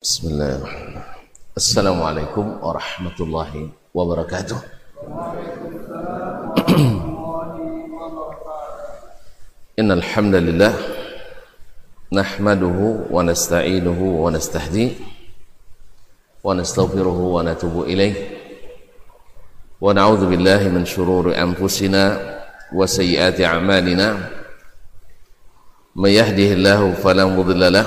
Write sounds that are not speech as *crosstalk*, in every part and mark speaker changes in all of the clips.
Speaker 1: بسم الله. السلام عليكم ورحمة الله وبركاته. إن الحمد لله نحمده ونستعينه ونستهديه ونستغفره ونتوب إليه. ونعوذ بالله من شرور أنفسنا وسيئات أعمالنا. من يهده الله فلا مضل له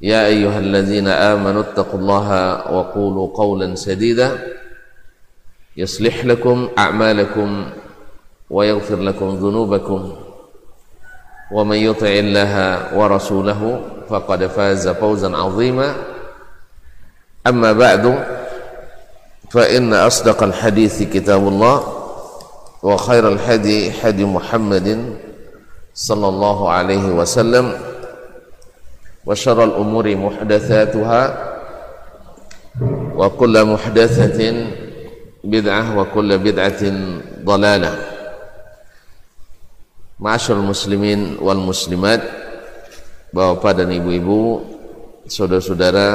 Speaker 1: يا أيها الذين آمنوا اتقوا الله وقولوا قولا سديدا يصلح لكم أعمالكم ويغفر لكم ذنوبكم ومن يطع الله ورسوله فقد فاز فوزا عظيما أما بعد فإن أصدق الحديث كتاب الله وخير الحدي حدي محمد صلى الله عليه وسلم وشر الأمور محدثاتها وكل محدثة بدعة وكل بدعة ضلالة Ma'asyur muslimin wal muslimat Bapak dan ibu-ibu Saudara-saudara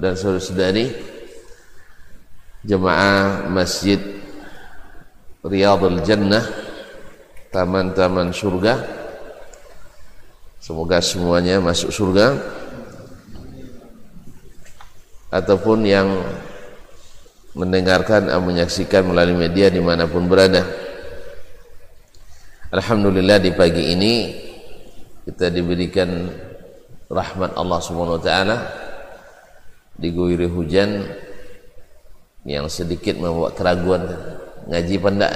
Speaker 1: dan saudara-saudari Jemaah Masjid Riyadul Jannah Taman-taman surga Semoga semuanya masuk surga. Ataupun yang mendengarkan menyaksikan melalui media di mana pun berada. Alhamdulillah di pagi ini kita diberikan rahmat Allah Subhanahu wa taala. Diguyuri hujan yang sedikit membuat keraguan ngaji pendak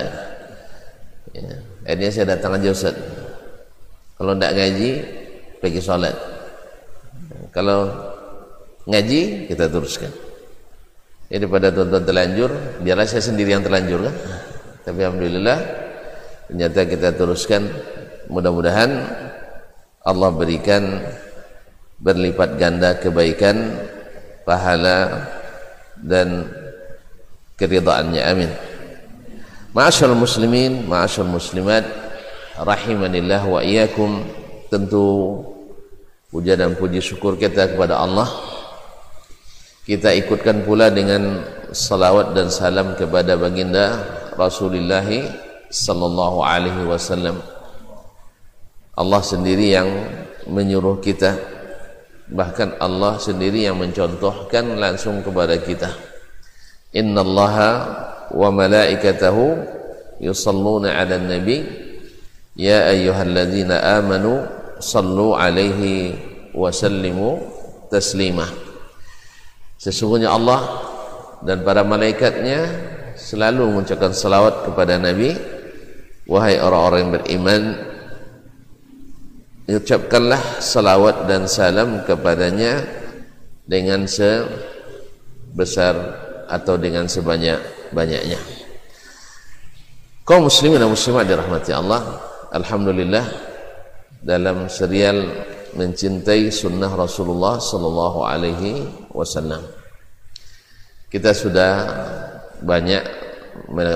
Speaker 1: ya. akhirnya saya datang aja Ustaz kalau tidak ngaji pergi sholat. Kalau ngaji kita teruskan. Jadi pada tonton terlanjur biarlah saya sendiri yang terlanjur kan? Tapi Alhamdulillah ternyata kita teruskan. Mudah-mudahan Allah berikan berlipat ganda kebaikan pahala dan keridaannya amin. Ma'asyal muslimin, ma'asyal muslimat Rahimanillah wa iyakum Tentu puja dan puji syukur kita kepada Allah. Kita ikutkan pula dengan salawat dan salam kepada baginda Rasulullah sallallahu alaihi wasallam. Allah sendiri yang menyuruh kita. Bahkan Allah sendiri yang mencontohkan langsung kepada kita. Innallaha wa malaikatahu yusalluna ala nabi ya ayyuhalladzina amanu sallu alaihi wa sallimu taslimah sesungguhnya Allah dan para malaikatnya selalu mengucapkan salawat kepada Nabi. Wahai orang-orang yang beriman ucapkanlah salawat dan salam kepadanya dengan sebesar atau dengan sebanyak-banyaknya. Kaum muslimin dan muslimat dirahmati Allah Alhamdulillah dalam serial mencintai sunnah Rasulullah sallallahu alaihi wasallam. Kita sudah banyak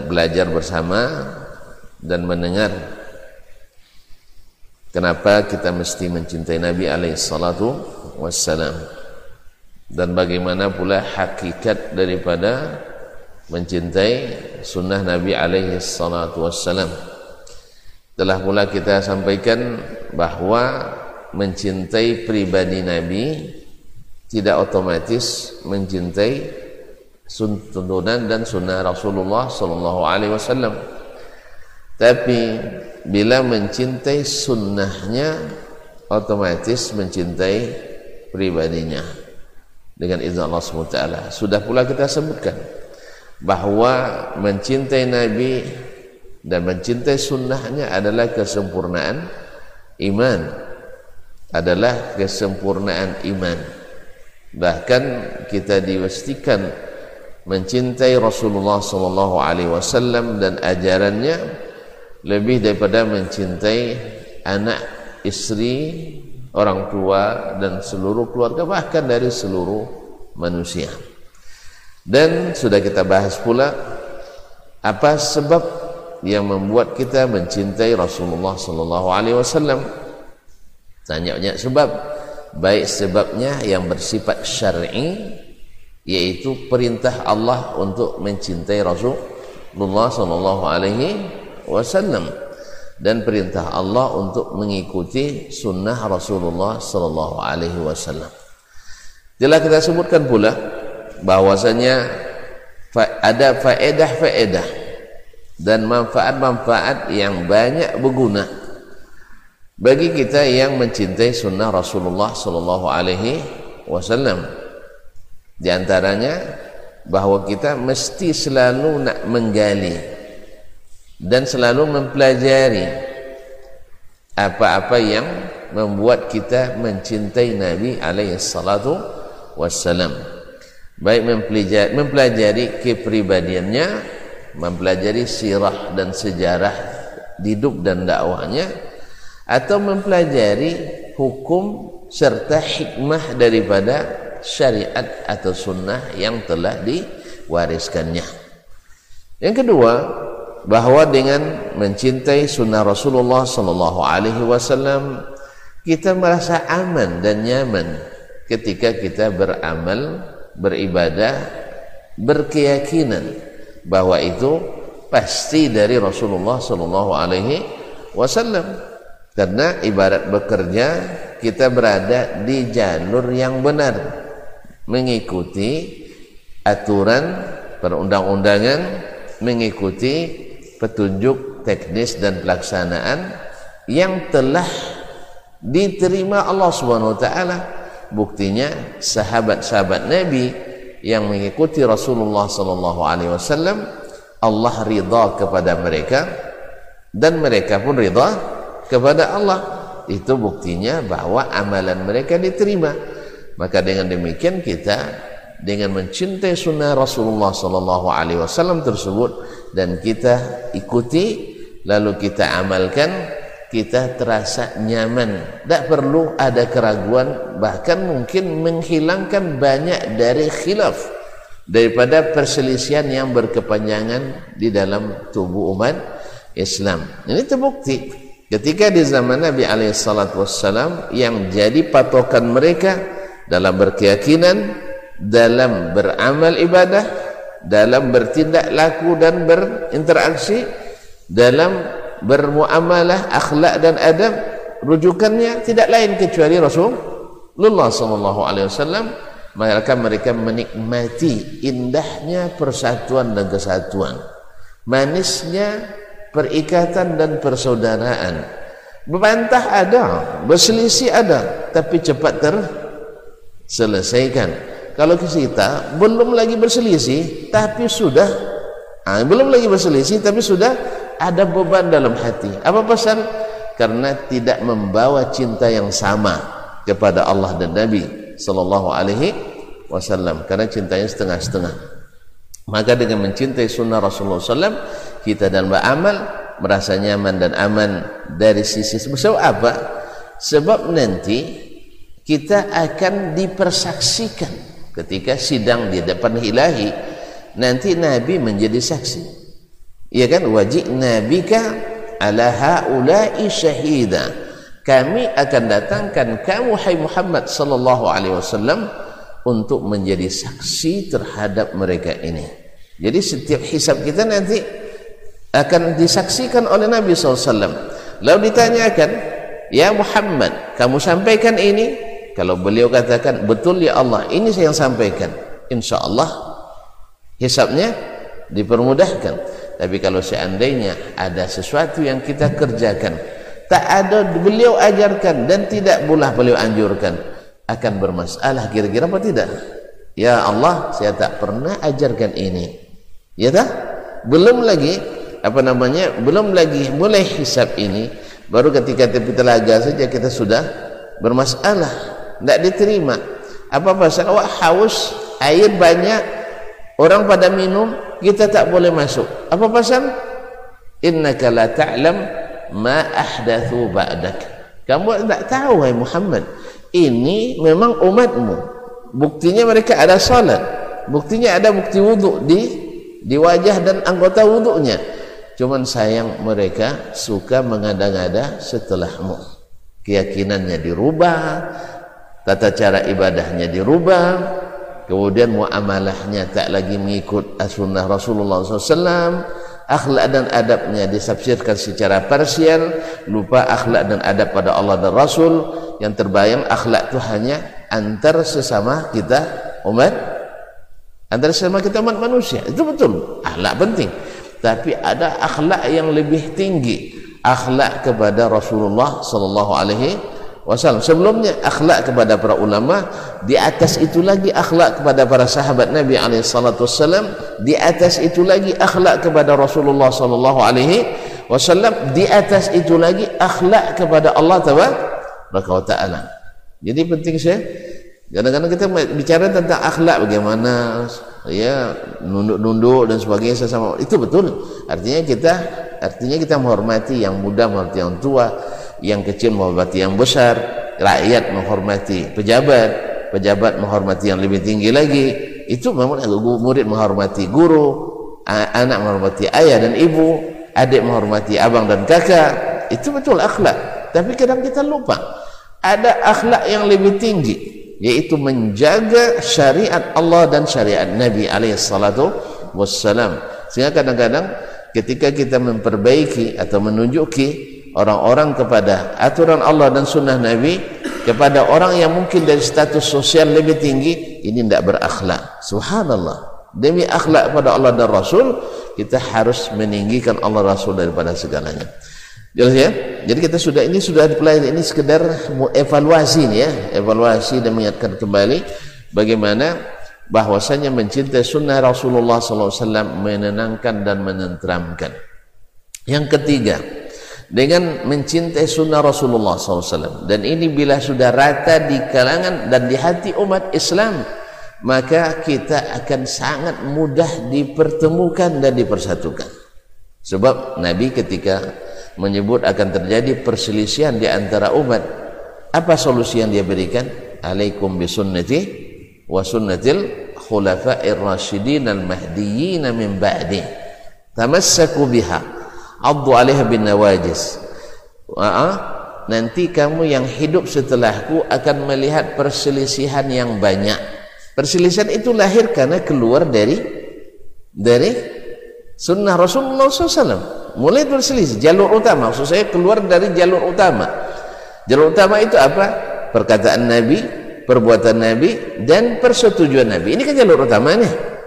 Speaker 1: belajar bersama dan mendengar kenapa kita mesti mencintai Nabi alaihi salatu wassalam dan bagaimana pula hakikat daripada mencintai sunnah Nabi alaihi salatu wassalam telah pula kita sampaikan bahwa mencintai pribadi Nabi tidak otomatis mencintai tuntunan dan sunnah Rasulullah sallallahu alaihi wasallam. Tapi bila mencintai sunnahnya otomatis mencintai pribadinya dengan izin Allah SWT sudah pula kita sebutkan bahwa mencintai Nabi dan mencintai sunnahnya adalah kesempurnaan iman adalah kesempurnaan iman bahkan kita diwastikan mencintai Rasulullah sallallahu alaihi wasallam dan ajarannya lebih daripada mencintai anak, istri, orang tua dan seluruh keluarga bahkan dari seluruh manusia. Dan sudah kita bahas pula apa sebab yang membuat kita mencintai Rasulullah sallallahu alaihi wasallam. Tanya banyak sebab, baik sebabnya yang bersifat syar'i yaitu perintah Allah untuk mencintai Rasulullah sallallahu alaihi wasallam dan perintah Allah untuk mengikuti sunnah Rasulullah sallallahu alaihi wasallam. Telah kita sebutkan pula bahwasanya ada faedah-faedah dan manfaat-manfaat yang banyak berguna bagi kita yang mencintai sunnah Rasulullah sallallahu alaihi wasallam. Di antaranya bahwa kita mesti selalu nak menggali dan selalu mempelajari apa-apa yang membuat kita mencintai Nabi alaihi salatu wassalam baik mempelajari, mempelajari kepribadiannya mempelajari sirah dan sejarah hidup dan dakwahnya atau mempelajari hukum serta hikmah daripada syariat atau sunnah yang telah diwariskannya. Yang kedua bahwa dengan mencintai sunnah Rasulullah sallallahu alaihi wasallam kita merasa aman dan nyaman ketika kita beramal, beribadah, berkeyakinan bahwa itu pasti dari Rasulullah sallallahu alaihi wasallam. Karena ibarat bekerja kita berada di jalur yang benar mengikuti aturan perundang-undangan mengikuti petunjuk teknis dan pelaksanaan yang telah diterima Allah Subhanahu wa taala buktinya sahabat-sahabat Nabi yang mengikuti Rasulullah sallallahu alaihi wasallam Allah ridha kepada mereka dan mereka pun ridha kepada Allah. Itu buktinya bahwa amalan mereka diterima. Maka dengan demikian kita dengan mencintai sunnah Rasulullah sallallahu alaihi wasallam tersebut dan kita ikuti lalu kita amalkan kita terasa nyaman. Tak perlu ada keraguan bahkan mungkin menghilangkan banyak dari khilaf daripada perselisihan yang berkepanjangan di dalam tubuh umat Islam. Ini terbukti ketika di zaman Nabi alaihissalam yang jadi patokan mereka dalam berkeyakinan dalam beramal ibadah dalam bertindak laku dan berinteraksi dalam bermuamalah akhlak dan adab rujukannya tidak lain kecuali Rasulullah sallallahu alaihi wasallam. Maka mereka menikmati indahnya persatuan dan kesatuan manisnya perikatan dan persaudaraan. Berbantah ada berselisih ada tapi cepat terselesaikan. Kalau kita belum lagi berselisih tapi sudah ah, belum lagi berselisih tapi sudah ada beban dalam hati. Apa pasal karena tidak membawa cinta yang sama kepada Allah dan Nabi sallallahu alaihi wasallam. Karena cintanya setengah-setengah. Maka dengan mencintai sunnah Rasulullah SAW kita dalam beramal merasa nyaman dan aman dari sisi sebab apa? Sebab nanti kita akan dipersaksikan ketika sidang di depan ilahi. Nanti nabi menjadi saksi ya kan? Wajib nabika ala haula'i syahida. Kami akan datangkan kamu hai Muhammad sallallahu alaihi wasallam untuk menjadi saksi terhadap mereka ini. Jadi setiap hisab kita nanti akan disaksikan oleh Nabi SAW lalu ditanyakan ya Muhammad kamu sampaikan ini? Kalau beliau katakan betul ya Allah ini saya yang sampaikan. Insya Allah hisapnya dipermudahkan tapi kalau seandainya ada sesuatu yang kita kerjakan tak ada beliau ajarkan dan tidak pula beliau anjurkan akan bermasalah kira-kira apa tidak? Ya Allah saya tak pernah ajarkan ini. Ya tak? Belum lagi apa namanya belum lagi mulai hisap ini baru ketika tepi telaga saja kita sudah bermasalah tidak diterima. Apa pasal awak haus air banyak orang pada minum kita tak boleh masuk. Apa pasal? Innaka la ta'lam ma ahdathu ba'dak. Kamu tak tahu hai Muhammad. Ini memang umatmu. Buktinya mereka ada salat. Buktinya ada bukti wuduk di di wajah dan anggota wuduknya. Cuman sayang mereka suka mengada-ngada setelahmu. Keyakinannya dirubah tata cara ibadahnya dirubah kemudian muamalahnya tak lagi mengikut sunnah Rasulullah SAW akhlak dan adabnya disafsirkan secara parsial. Lupa akhlak dan adab pada Allah dan Rasul. Yang terbayang akhlak itu hanya antar sesama kita umat. Antar sesama kita umat manusia. Itu betul. Akhlak penting. Tapi ada akhlak yang lebih tinggi. Akhlak kepada Rasulullah sallallahu alaihi wasallam. Sebelumnya akhlak kepada para ulama, di atas itu lagi akhlak kepada para sahabat Nabi alaihi salatu wasallam, di atas itu lagi akhlak kepada Rasulullah sallallahu alaihi wasallam, di atas itu lagi akhlak kepada Allah taala. Jadi penting saya kadang-kadang kita bicara tentang akhlak bagaimana ya nunduk-nunduk dan sebagainya sesama itu betul artinya kita artinya kita menghormati yang muda menghormati yang tua yang kecil menghormati yang besar. Rakyat menghormati pejabat. Pejabat menghormati yang lebih tinggi lagi. Itu memang murid menghormati guru anak menghormati ayah dan ibu adik menghormati abang dan kakak. Itu betul akhlak. Tapi kadang kita lupa ada akhlak yang lebih tinggi yaitu menjaga syariat Allah dan syariat Nabi alaihi salatu wassalam. Sehingga kadang-kadang ketika kita memperbaiki atau menunjuki orang-orang kepada aturan Allah dan sunnah Nabi kepada orang yang mungkin dari status sosial lebih tinggi ini tidak berakhlak. Subhanallah. Demi akhlak pada Allah dan Rasul kita harus meninggikan Allah Rasul daripada segalanya. Jelas ya? Jadi kita sudah ini sudah dipelajari ini sekedar evaluasi nih ya. Evaluasi dan mengingatkan kembali bagaimana bahwasanya mencintai sunnah Rasulullah SAW menenangkan dan menenteramkan. Yang ketiga dengan mencintai sunnah Rasulullah SAW dan ini bila sudah rata di kalangan dan di hati umat Islam maka kita akan sangat mudah dipertemukan dan dipersatukan. Sebab Nabi ketika menyebut akan terjadi perselisihan di antara umat apa solusi yang dia berikan? Alaikum bisunnati wa sunnatil khulafa'ir rasyidin al-mahdiyyin min ba'di. Tamassaku biha addu alaiha bin nawajis. Wa'ah, nanti kamu yang hidup setelahku akan melihat perselisihan yang banyak. Perselisihan itu lahir karena keluar dari dari sunnah Rasulullah SAW mulai berselisih. Jalur utama. Maksud saya keluar dari jalur utama. Jalur utama itu apa? Perkataan Nabi perbuatan Nabi dan persetujuan Nabi. Ini kan jalur utama nih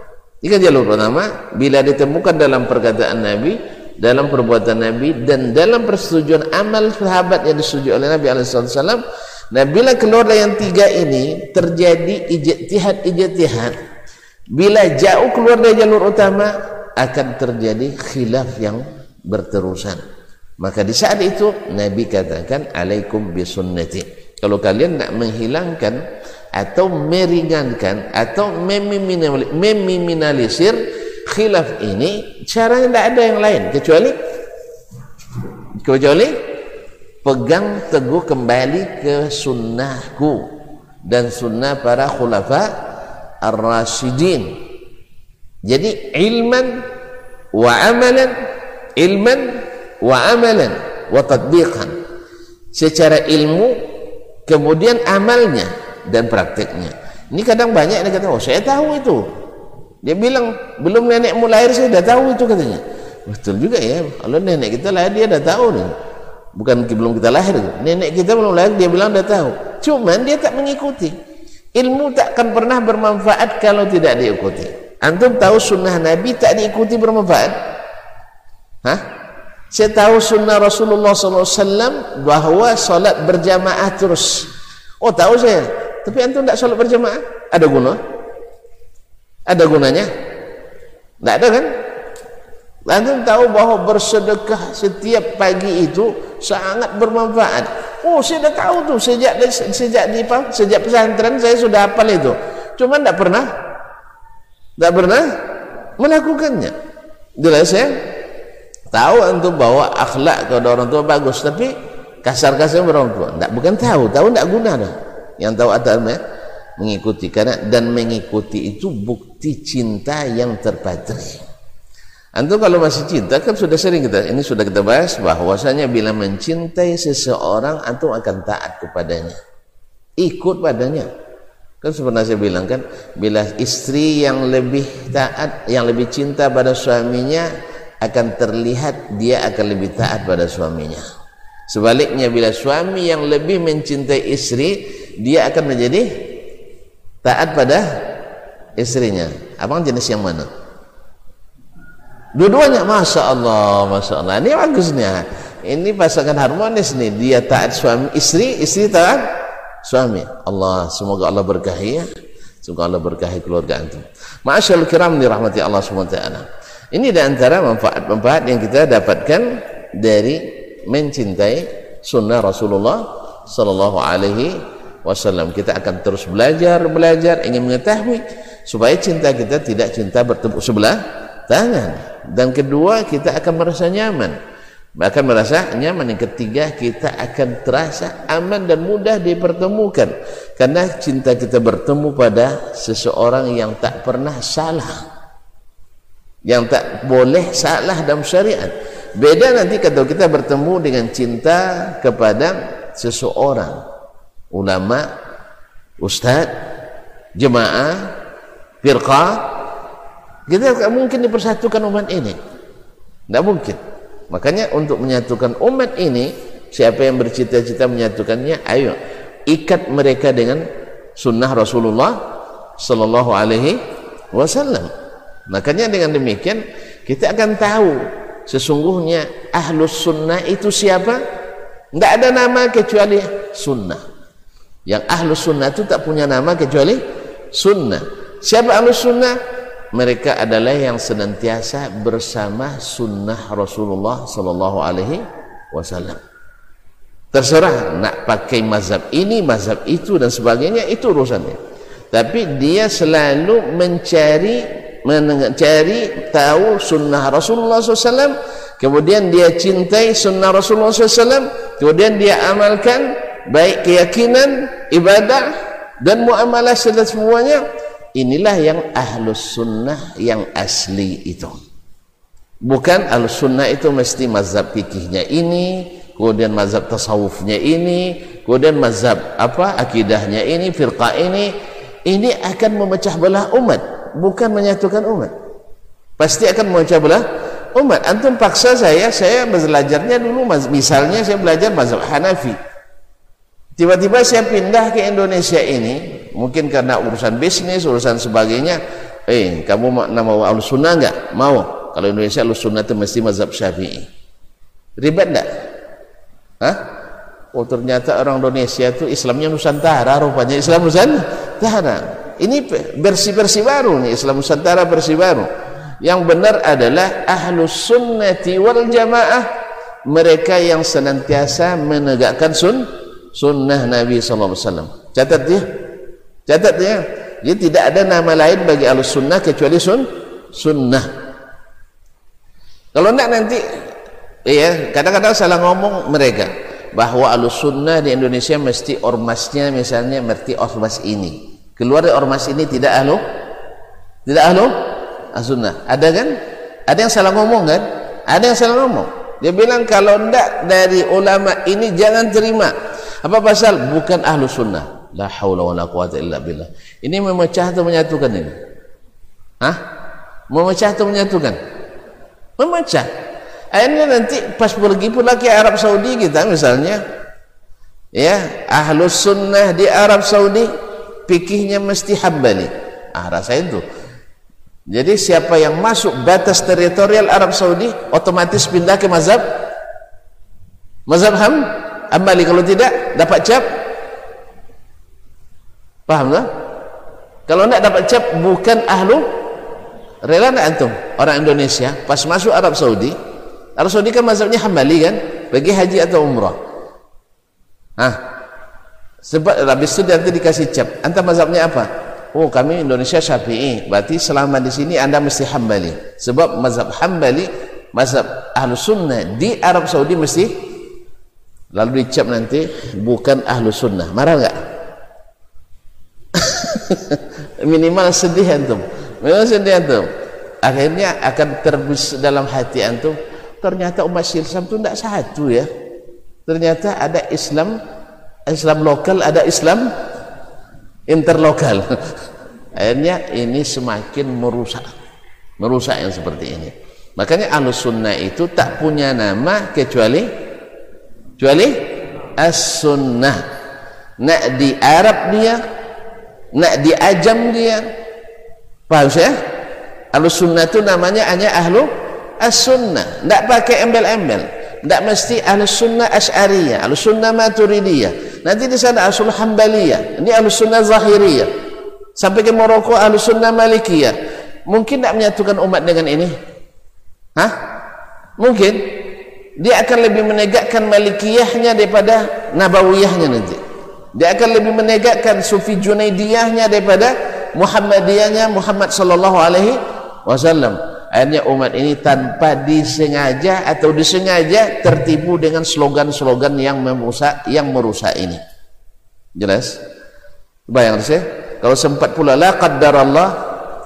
Speaker 1: ini kan jalur utama. Bila ditemukan dalam perkataan Nabi dalam perbuatan Nabi dan dalam persetujuan amal sahabat yang disetujui oleh Nabi Alaihissalam. Nah, bila keluar dari yang tiga ini terjadi ijtihad-ijtihad, bila jauh keluar dari jalur utama akan terjadi khilaf yang berterusan. Maka di saat itu Nabi katakan alaikum bisunnati. Kalau kalian nak menghilangkan atau meringankan atau meminimalisir khilaf ini caranya tidak ada yang lain kecuali kecuali pegang teguh kembali ke sunnahku dan sunnah para khulafa ar-rasyidin. Jadi ilman wa amalan ilman wa amalan wa tadbiqan secara ilmu kemudian amalnya dan prakteknya ini kadang banyak yang kata oh saya tahu itu dia bilang belum nenekmu lahir saya dah tahu itu katanya. Betul juga ya. Kalau nenek kita lahir dia dah tahu nih. Bukan belum kita lahir. Nenek kita belum lahir dia bilang dah tahu. cuman dia tak mengikuti ilmu tak akan pernah bermanfaat kalau tidak diikuti antum tahu sunnah Nabi tak diikuti bermanfaat Hah? saya tahu sunnah Rasulullah SAW bahawa solat berjamaah terus oh tahu saya tapi antum tak solat berjamaah ada guna ada gunanya tak ada kan Antum tahu bahawa bersedekah setiap pagi itu sangat bermanfaat. Oh, saya dah tahu tu sejak sejak di? Sejak pesantren saya sudah hafal itu. Cuma tak pernah tak pernah melakukannya. Jelas ya? Tahu antum bahawa akhlak kepada orang tua bagus, tapi kasar-kasar orang tua. Tak bukan tahu, tahu tak guna dah. Yang tahu ya? mengikuti karena dan mengikuti itu bukti cinta yang terpatri. Antum kalau masih cinta kan sudah sering kita ini sudah kita bahas bahwasanya bila mencintai seseorang antum akan taat kepadanya. Ikut padanya. Kan sebenarnya saya bilang kan bila istri yang lebih taat, yang lebih cinta pada suaminya akan terlihat dia akan lebih taat pada suaminya. Sebaliknya bila suami yang lebih mencintai istri, dia akan menjadi taat pada istrinya. Abang jenis yang mana? Dua-duanya. Masya Allah Masya Allah. Ini bagusnya. Ini pasangan harmonis nih. Dia taat suami istri Istri taat suami. Allah Semoga Allah berkahi ya. Semoga Allah berkahi keluarga antum. Masya Allah kiram dirahmati Allah SWT Ini di antara manfaat-manfaat yang kita dapatkan Dari mencintai sunnah Rasulullah Sallallahu alaihi wasallam. Kita akan terus belajar Belajar ingin mengetahui Supaya cinta kita tidak cinta bertepuk sebelah tangan. Dan kedua kita akan merasa nyaman. Akan merasa nyaman. Yang ketiga kita akan terasa aman dan mudah dipertemukan. Karena cinta kita bertemu pada seseorang yang tak pernah salah. Yang tak boleh salah dalam syariat. Beda nanti kalau kita bertemu dengan cinta kepada seseorang. Ulama ustaz jemaah firqah kita tidak mungkin dipersatukan umat ini. Tidak mungkin. Makanya untuk menyatukan umat ini, siapa yang bercita-cita menyatukannya, ayo ikat mereka dengan sunnah Rasulullah Sallallahu Alaihi Wasallam. Makanya dengan demikian kita akan tahu sesungguhnya ahlus sunnah itu siapa? Tidak ada nama kecuali sunnah. Yang ahlus sunnah itu tak punya nama kecuali sunnah. Siapa ahlus sunnah? mereka adalah yang senantiasa bersama sunnah Rasulullah sallallahu alaihi wasallam. Terserah nak pakai mazhab ini, mazhab itu dan sebagainya itu urusannya. Tapi dia selalu mencari mencari tahu sunnah Rasulullah SAW kemudian dia cintai sunnah Rasulullah SAW kemudian dia amalkan baik keyakinan ibadah dan muamalah serta semuanya inilah yang ahlus sunnah yang asli itu. Bukan ahlus sunnah itu mesti mazhab fikihnya ini kemudian mazhab tasawufnya ini kemudian mazhab apa akidahnya ini firqa ini. Ini akan memecah belah umat bukan menyatukan umat. Pasti akan memecah belah umat. Antum paksa saya saya belajarnya dulu misalnya saya belajar mazhab Hanafi. Tiba-tiba saya pindah ke Indonesia ini mungkin karena urusan bisnis urusan sebagainya. Eh kamu mau nama al sunnah enggak? Mau. Kalau Indonesia al sunnah itu mesti mazhab syafi'i. Ribet enggak? Hah? oh ternyata orang Indonesia itu Islamnya Nusantara rupanya Islam Nusantara. Ini versi-versi baru nih Islam Nusantara versi baru. Yang benar adalah ahlus sunnati wal jamaah. Mereka yang senantiasa menegakkan sun sunnah Nabi SAW catat ya catat ya. Jadi tidak ada nama lain bagi alus sunnah kecuali sun sunnah. Kalau tidak nanti ya kadang-kadang salah ngomong mereka. Bahwa alus sunnah di Indonesia mesti ormasnya misalnya mesti ormas ini. Keluar dari ormas ini tidak ahlu tidak ahlu sunnah ada kan? Ada yang salah ngomong kan? Ada yang salah ngomong. Dia bilang kalau tidak dari ulama ini jangan terima. Apa pasal? Bukan ahlu sunnah la haula wala quwata illa billah. Ini memecah atau menyatukan ini? Hah? memecah atau menyatukan? Memecah. Akhirnya nanti pas pergi pula ke Arab Saudi kita misalnya ya ahlus sunnah di Arab Saudi pikihnya mesti hambali. Ah rasain tuh. Jadi siapa yang masuk batas teritorial Arab Saudi otomatis pindah ke mazhab? Mazhab ham hambali. Kalau tidak dapat cap paham tak? kalau tidak dapat cap bukan ahlu rela tak antum orang Indonesia pas masuk Arab Saudi Arab Saudi kan mazhabnya hambali kan bagi haji atau umrah Hah? Sebab habis itu nanti dikasih cap. Anta mazhabnya apa? Oh, kami Indonesia Syafi'i. Berarti selama di sini Anda mesti Hambali. Sebab mazhab Hambali, mazhab Ahlu Sunnah di Arab Saudi mesti lalu dicap nanti bukan Ahlu Sunnah. Marah enggak? *laughs* Minimal sedih antum. Minimal sedih antum. Akhirnya akan terbis dalam hati antum. Ternyata umat Islam itu tidak satu ya ternyata ada Islam Islam lokal ada Islam interlokal *laughs* akhirnya ini semakin merusak merusak yang seperti ini makanya alus sunnah itu tak punya nama kecuali kecuali as sunnah nak di Arab dia nak di Ajam dia. Paham saya? Alus sunnah itu namanya hanya ahlu as sunnah tak pakai embel-embel. Tidak mesti ahli sunnah as'ariyah ahli sunnah maturidiyah. Nanti di sana sunnah hambaliyah ini ahli sunnah zahiriyah. Sampai ke Maroko ahli sunnah malikiyah. Mungkin tidak menyatukan umat dengan ini? Hah? mungkin. Dia akan lebih menegakkan malikiyahnya daripada nabawiyahnya nanti dia akan lebih menegakkan sufi junaidiyahnya daripada muhammadiyahnya Muhammad sallallahu alaihi wasallam. Akhirnya umat ini tanpa disengaja atau disengaja tertipu dengan slogan-slogan yang merusak yang merusak ini. Jelas? Bayang saya kalau sempat pula la Allah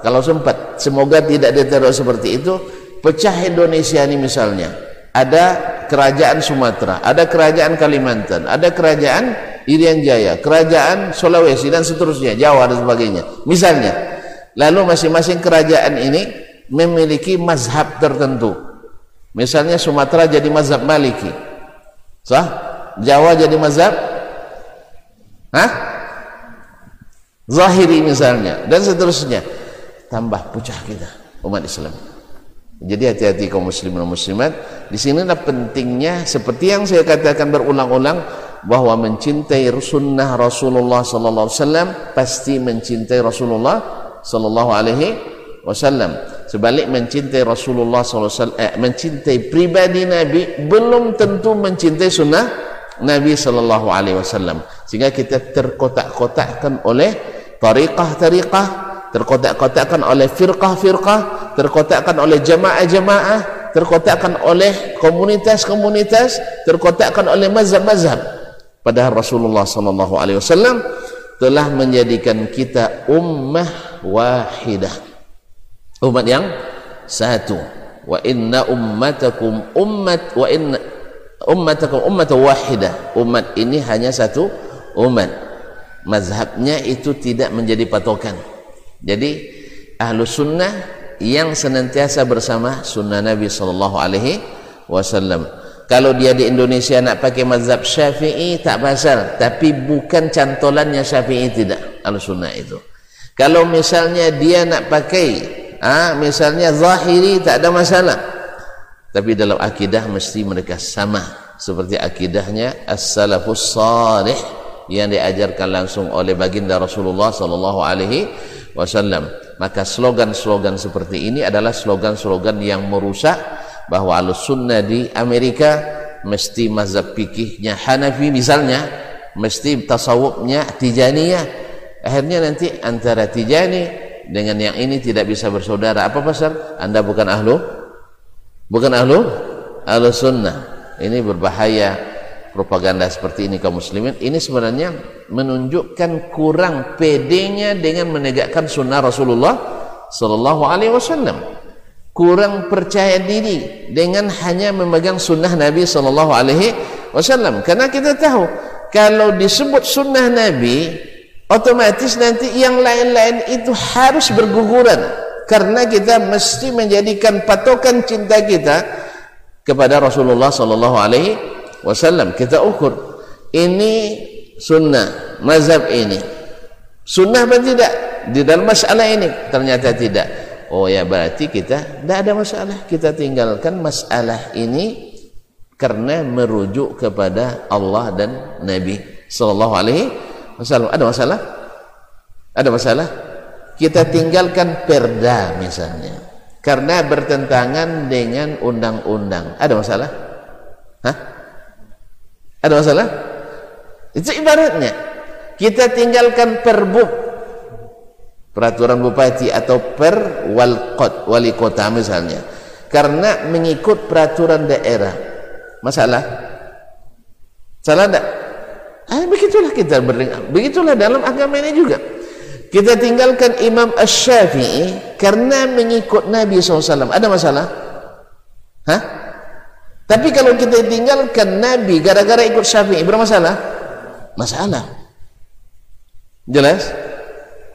Speaker 1: kalau sempat semoga tidak diteror seperti itu. Pecah Indonesia ini misalnya. Ada kerajaan Sumatera ada kerajaan Kalimantan ada kerajaan Irian Jaya kerajaan Sulawesi dan seterusnya Jawa dan sebagainya. Misalnya lalu masing-masing kerajaan ini memiliki mazhab tertentu. Misalnya Sumatera jadi mazhab Maliki. Sah? Jawa jadi mazhab? Hah? Zahiri misalnya dan seterusnya. Tambah pucah kita umat Islam. Jadi hati-hati kaum muslimin dan muslimat. Di sinilah pentingnya seperti yang saya katakan berulang-ulang bahwa mencintai sunnah Rasulullah sallallahu alaihi wasallam pasti mencintai Rasulullah sallallahu alaihi wasallam. Sebalik mencintai Rasulullah SAW eh, mencintai pribadi Nabi belum tentu mencintai sunnah Nabi Sallallahu Alaihi Wasallam. Sehingga kita terkotak-kotakkan oleh tariqah-tariqah terkotak-kotakkan oleh firqah-firqah terkotakkan oleh jamaah-jamaah terkotakkan oleh komunitas-komunitas terkotakkan oleh mazhab-mazhab padahal Rasulullah Sallallahu Alaihi Wasallam telah menjadikan kita ummah wahidah. Umat yang satu. Wa inna ummatakum ummat wa inna ummatakum ummat wahidah. Umat ini hanya satu umat. Mazhabnya itu tidak menjadi patokan. Jadi ahlu sunnah yang senantiasa bersama sunnah Nabi sallallahu alaihi wasallam kalau dia di Indonesia nak pakai mazhab syafi'i tak pasal. Tapi bukan cantolannya syafi'i tidak ahlu sunnah itu. Kalau misalnya dia nak pakai ah misalnya zahiri tak ada masalah. Tapi dalam akidah mesti mereka sama. Seperti akidahnya as-salafus salih yang diajarkan langsung oleh baginda Rasulullah sallallahu alaihi wasallam. Maka slogan-slogan seperti ini adalah slogan-slogan yang merusak bahwa al-sunnah di Amerika mesti mazhab fikihnya Hanafi misalnya mesti tasawufnya Tijaniyah. Akhirnya nanti antara Tijani dengan yang ini tidak bisa bersaudara. Apa pasal? Anda bukan ahlu? Bukan ahlu? Ahlu sunnah. Ini berbahaya propaganda seperti ini kaum muslimin. Ini sebenarnya menunjukkan kurang pedenya dengan menegakkan sunnah Rasulullah sallallahu alaihi wasallam kurang percaya diri dengan hanya memegang sunnah Nabi sallallahu alaihi wasallam. Karena kita tahu kalau disebut sunnah Nabi otomatis nanti yang lain-lain itu harus berguguran. Karena kita mesti menjadikan patokan cinta kita kepada Rasulullah sallallahu alaihi wasallam. Kita ukur ini sunnah mazhab ini. Sunnah apa tidak? Di dalam masalah ini. Ternyata tidak oh ya berarti kita tidak ada masalah. Kita tinggalkan masalah ini karena merujuk kepada Allah dan Nabi sallallahu alaihi wasallam. Ada masalah? Ada masalah? Kita tinggalkan perda misalnya karena bertentangan dengan undang-undang. Ada masalah? Hah? ada masalah? Itu ibaratnya. Kita tinggalkan perbuk peraturan bupati atau per walqot wali kota misalnya. Karena mengikut peraturan daerah. Masalah? Salah tidak ah, begitulah kita berdengar. Begitulah dalam agama ini juga. Kita tinggalkan Imam Ash-Syafi'i karena mengikut Nabi SAW ada masalah? Hah? tapi kalau kita tinggalkan Nabi gara-gara ikut Syafi'i bermasalah? Masalah. Jelas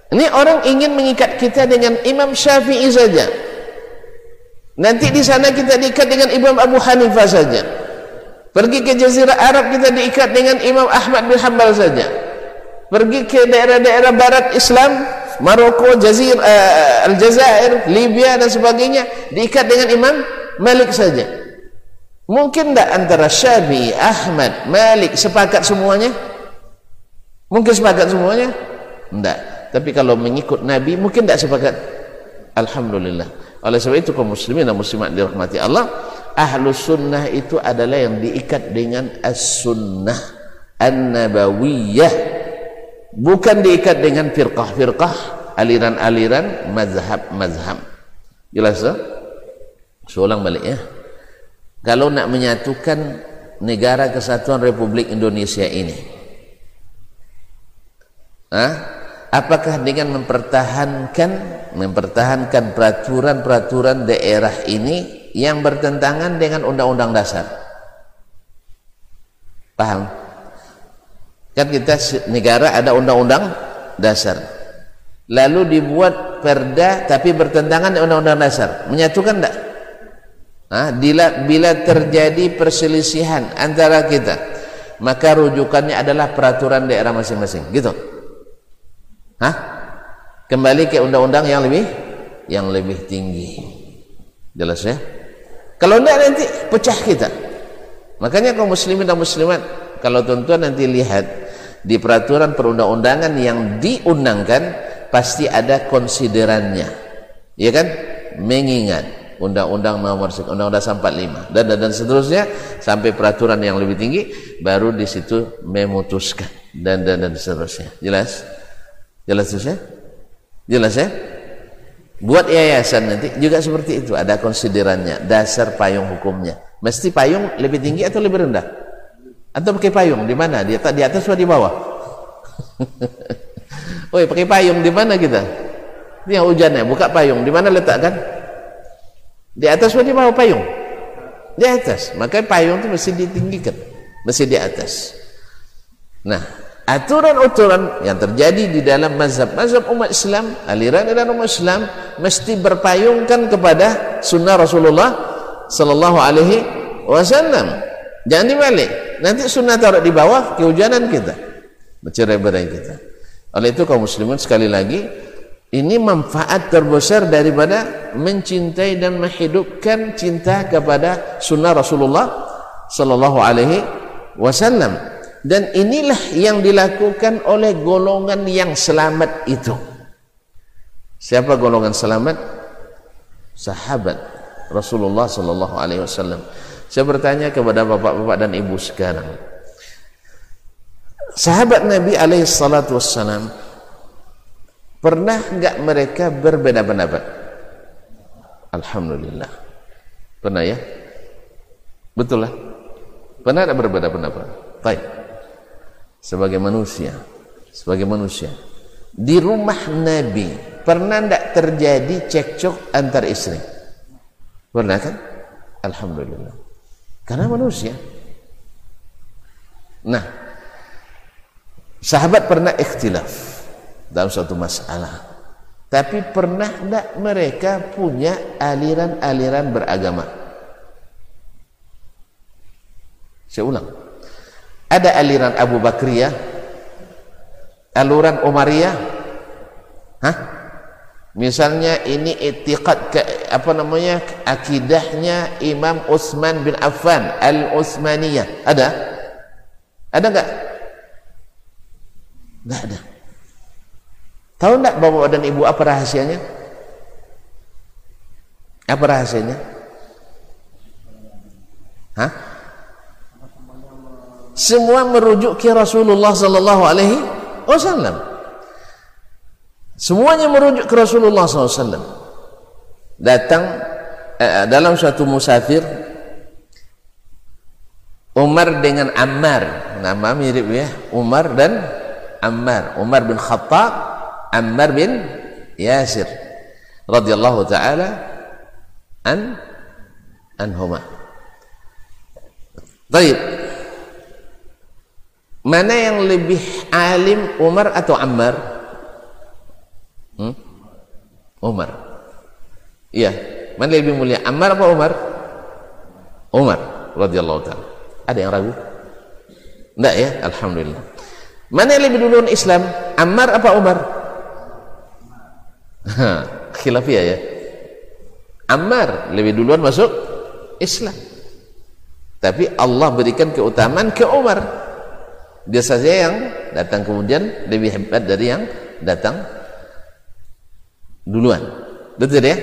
Speaker 1: ini orang ingin mengikat kita dengan Imam Syafi'i saja. Nanti di sana kita diikat dengan Imam Abu Hanifah saja. Pergi ke Jazirah Arab kita diikat dengan Imam Ahmad bin Hanbal saja. Pergi ke daerah-daerah barat Islam, Maroko, Jazir, uh, Aljazair, Libya dan sebagainya diikat dengan Imam Malik saja. Mungkin tak antara Syafi'i, Ahmad, Malik sepakat semuanya? Mungkin sepakat semuanya? Tidak tapi kalau mengikut Nabi mungkin tidak sepakat. Alhamdulillah. Oleh sebab itu kaum muslimin dan muslimat dirahmati Allah ahlu sunnah itu adalah yang diikat dengan as-sunnah an-nabawiyah. Bukan diikat dengan firqah-firqah aliran-aliran mazhab-mazhab. Jelas tak? seulang balik ya. Kalau nak menyatukan negara kesatuan Republik Indonesia ini ha? Apakah dengan mempertahankan mempertahankan peraturan-peraturan daerah ini yang bertentangan dengan undang-undang dasar? Paham? Kan kita negara ada undang-undang dasar. Lalu dibuat perda tapi bertentangan dengan undang-undang dasar. Menyatukan tidak Nah, bila, bila terjadi perselisihan antara kita maka rujukannya adalah peraturan daerah masing-masing. Gitu Hah? Kembali ke undang-undang yang lebih yang lebih tinggi. Jelas ya? Kalau tidak nanti pecah kita. Makanya kaum muslimin dan muslimat kalau tuan-tuan nanti lihat di peraturan perundang-undangan yang diundangkan pasti ada konsiderannya. Ya kan? Mengingat undang-undang nomor undang-undang 45 dan, dan dan seterusnya sampai peraturan yang lebih tinggi baru di situ memutuskan dan dan dan seterusnya. Jelas? Jelas ya? Jelas ya? Buat yayasan nanti juga seperti itu, ada konsiderannya, dasar payung hukumnya. Mesti payung lebih tinggi atau lebih rendah? Atau pakai payung di mana? Di atas, di atas atau di bawah? *laughs* Oi, pakai payung di mana kita? Ini yang hujannya, buka payung, di mana letakkan? Di atas atau di bawah payung? Di atas. Maka payung itu mesti ditinggikan, mesti di atas. Nah, aturan-aturan yang terjadi di dalam mazhab-mazhab umat Islam, aliran-aliran umat Islam mesti berpayungkan kepada sunnah Rasulullah sallallahu alaihi wasallam. Jangan dibalik. Nanti sunnah taruh di bawah kehujanan kita. Bercerai-berai kita. Oleh itu kaum muslimin sekali lagi ini manfaat terbesar daripada mencintai dan menghidupkan cinta kepada sunnah Rasulullah sallallahu alaihi wasallam dan inilah yang dilakukan oleh golongan yang selamat itu. Siapa golongan selamat? Sahabat Rasulullah sallallahu alaihi wasallam. Saya bertanya kepada bapak-bapak dan ibu sekarang. Sahabat Nabi alaihi salatu pernah enggak mereka berbeda pendapat Alhamdulillah. Pernah ya? Betul lah. Pernah ada berbeda pendapat baik sebagai manusia. Sebagai manusia. Di rumah Nabi pernah tidak terjadi cekcok antar istri? Pernah kan? Alhamdulillah. Karena manusia. Nah sahabat pernah ikhtilaf dalam suatu masalah. Tapi pernah tidak mereka punya aliran-aliran beragama? Saya ulang ada aliran Abu Bakriyah aluran Umariyah Hah? misalnya ini etiqad ke, apa namanya akidahnya Imam Utsman bin Affan Al-Utsmaniyah ada? ada enggak? enggak ada tahu enggak bapak dan ibu apa rahasianya? apa rahasianya? Hah? Semua merujuk ke Rasulullah sallallahu alaihi wasallam. Semuanya merujuk ke Rasulullah SAW. Datang eh, dalam suatu musafir Umar dengan Ammar, nama mirip ya, Umar dan Ammar. Umar bin Khattab, Ammar bin Yasir radhiyallahu taala an anhuma. Baik. Mana yang lebih alim Umar atau Ammar? Hmm? Umar. Iya. Mana lebih mulia Ammar atau Umar? Umar radhiyallahu taala. Ada yang ragu? Enggak ya? Alhamdulillah. Mana yang lebih duluan Islam? Ammar apa Umar? *laughs* Khilafiyah ya. Ammar lebih duluan masuk Islam. Tapi Allah berikan keutamaan ke Umar dia saja yang datang kemudian lebih hebat dari yang datang duluan. Betul ya?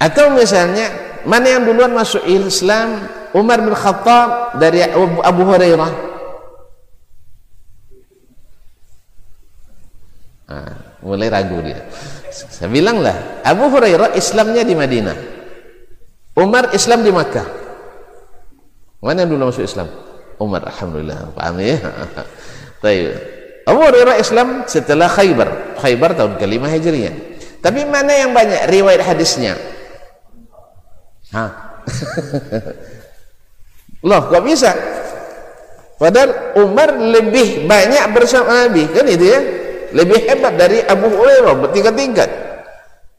Speaker 1: Atau misalnya mana yang duluan masuk Islam? Umar bin Khattab dari Abu Hurairah. Nah, mulai ragu dia. Saya bilang lah Abu Hurairah Islamnya di Madinah. Umar Islam di Makkah. Mana yang dulu masuk Islam Umar alhamdulillah paham ya *laughs* Baik. Abu Hurairah Islam setelah Khaybar. Khaybar tahun kelima Hijriah. Tapi mana yang banyak riwayat hadisnya? Ha? *laughs* Loh kok bisa? Padahal Umar lebih banyak bersama Nabi. Kan itu ya? Lebih hebat dari Abu Hurairah bertingkat-tingkat.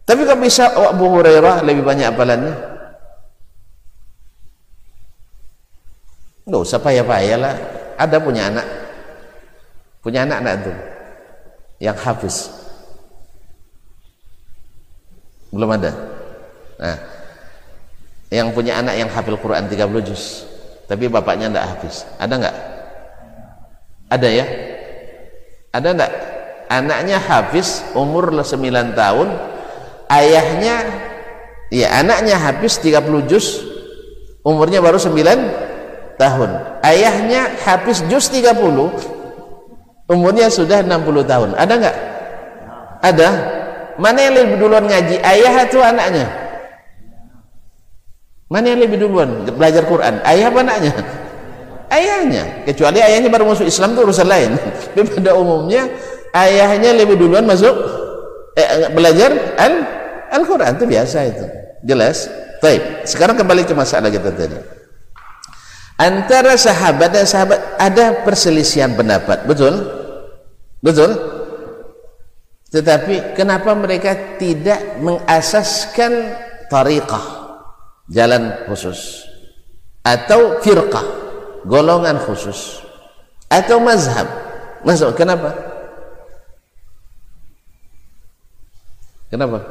Speaker 1: Tapi kok bisa Abu Hurairah lebih banyak apalannya Nggak usah payah-payah lah. Ada punya anak. Punya anak anak itu. Yang hafiz. Belum ada. Nah, yang punya anak yang hafil Quran 30 juz. Tapi bapaknya enggak hafiz. Ada enggak? Ada ya? Ada enggak? Anaknya hafiz umur 9 tahun. Ayahnya ya anaknya hafiz 30 juz. Umurnya baru 9 tahun. Ayahnya habis juz 30 umurnya sudah 60 tahun. Ada nggak? ada. Mana yang lebih duluan ngaji? Ayah atau anaknya? mana yang lebih duluan belajar Quran? Ayah apa anaknya? ayahnya. Kecuali ayahnya baru masuk Islam itu urusan lain. *laughs* Tapi pada umumnya ayahnya lebih duluan masuk eh, belajar Al Al-Quran. Itu biasa itu. Jelas? Baik. Sekarang kembali ke masalah kita tadi antara sahabat dan sahabat ada perselisihan pendapat betul? Betul? Tetapi kenapa mereka tidak mengasaskan tariqah jalan khusus? Atau firqah golongan khusus? Atau mazhab? Mazhab kenapa? Kenapa?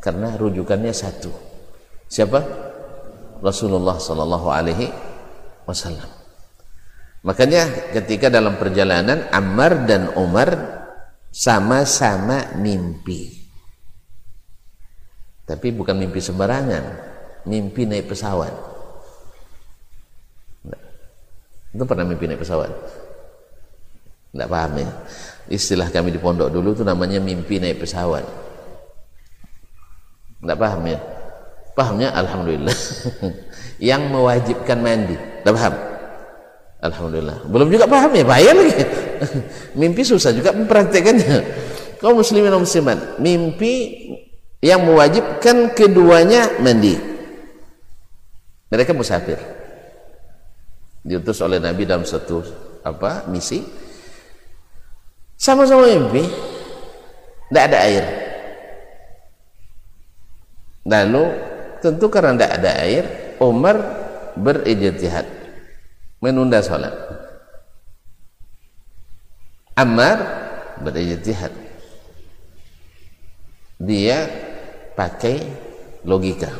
Speaker 1: Karena rujukannya satu. Siapa Rasulullah sallallahu alaihi wasallam. Makanya ketika dalam perjalanan Ammar dan Umar sama-sama mimpi. Tapi bukan mimpi sembarangan, mimpi naik pesawat. Itu pernah mimpi naik pesawat? Tidak paham ya? Istilah kami di pondok dulu itu namanya mimpi naik pesawat. Tidak paham ya? Pahamnya Alhamdulillah. *laughs* yang mewajibkan mandi. Dah paham? Alhamdulillah. Belum juga paham ya, bahaya lagi. *laughs* mimpi susah juga mempraktekannya. Kau muslimin dan muslimat, mimpi yang mewajibkan keduanya mandi. Mereka musafir. Diutus oleh Nabi dalam satu apa misi. Sama-sama mimpi. Tidak ada air. Lalu tentu karena tidak ada air Umar berijtihad menunda sholat. Ammar berijtihad. Dia pakai logika.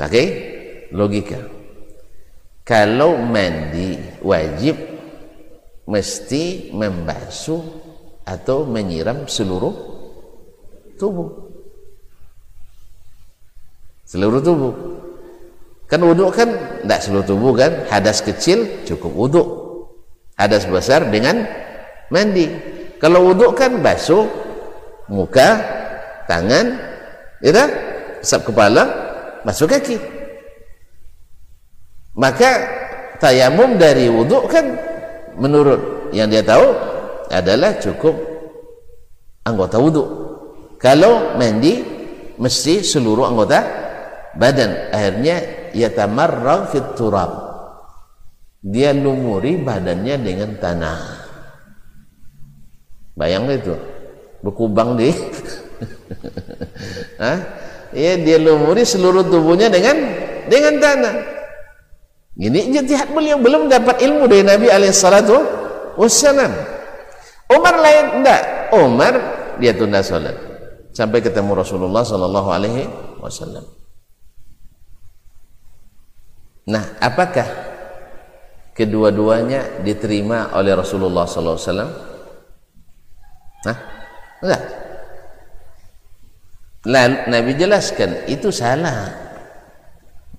Speaker 1: Pakai logika. Kalau mandi wajib mesti membasuh atau menyiram seluruh tubuh seluruh tubuh. Kan wudhu kan tidak seluruh tubuh kan? Hadas kecil cukup wudhu hadas besar dengan mandi. Kalau wudhu kan basuh muka tangan ya usap kepala basuh kaki. Maka tayamum dari wudhu kan menurut yang dia tahu adalah cukup anggota wudhu kalau mandi mesti seluruh anggota badan akhirnya yatamarrag fit turab dia lumuri badannya dengan tanah bayang itu berkubang di *laughs* Hah? ya dia lumuri seluruh tubuhnya dengan dengan tanah ini ijtihad beliau belum dapat ilmu dari Nabi alaihissalatu wassalam. Umar lain enggak. Umar dia tunda salat sampai ketemu Rasulullah sallallahu alaihi wasallam. Nah, apakah kedua-duanya diterima oleh Rasulullah wasallam? Nah, enggak. Lalu Nabi jelaskan itu salah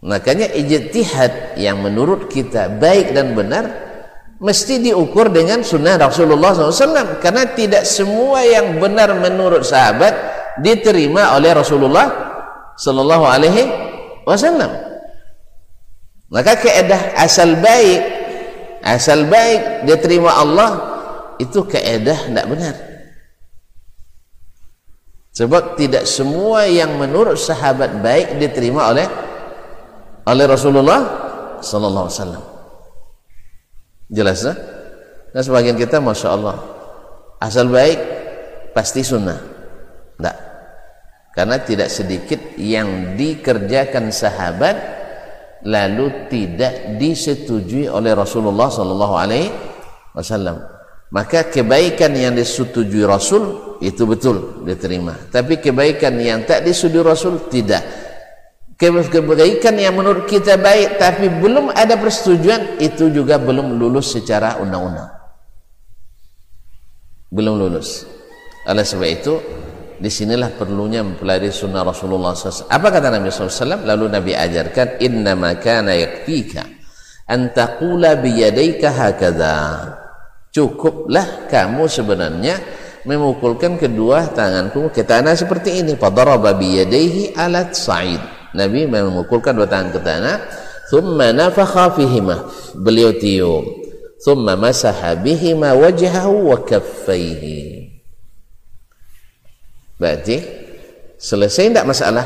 Speaker 1: makanya ijtihad yang menurut kita baik dan benar mesti diukur dengan sunnah Rasulullah SAW karena tidak semua yang benar menurut sahabat diterima oleh Rasulullah Sallallahu Alaihi Wasallam maka keedah asal baik asal baik diterima Allah itu keedah tidak benar sebab tidak semua yang menurut sahabat baik diterima oleh oleh Rasulullah sallallahu alaihi wasallam. Jelas? Nah sebagian kita Masya Allah Asal baik Pasti sunnah Tidak Karena tidak sedikit yang dikerjakan sahabat Lalu tidak disetujui oleh Rasulullah Sallallahu Alaihi Wasallam. Maka kebaikan yang disetujui Rasul Itu betul diterima. Tapi kebaikan yang tak disetujui Rasul Tidak. Kebaikan yang menurut kita baik tapi belum ada persetujuan itu juga belum lulus secara undang-undang. Belum lulus. Oleh sebab itu di sinilah perlunya mempelajari sunnah Rasulullah SAW apa kata Nabi SAW lalu Nabi ajarkan inna kana yakfika an taqula biyadaika hakadha. Cukuplah kamu sebenarnya memukulkan kedua tanganku ke tanah seperti ini. Fadaraba biyadaihi alat sa'id. Nabi memukulkan dua tangan ke tanah. Thumma nafakha fihima. Beliau tiup. Thumma masaha bihima wajhahu wa kaffaihi berarti selesai tidak masalah?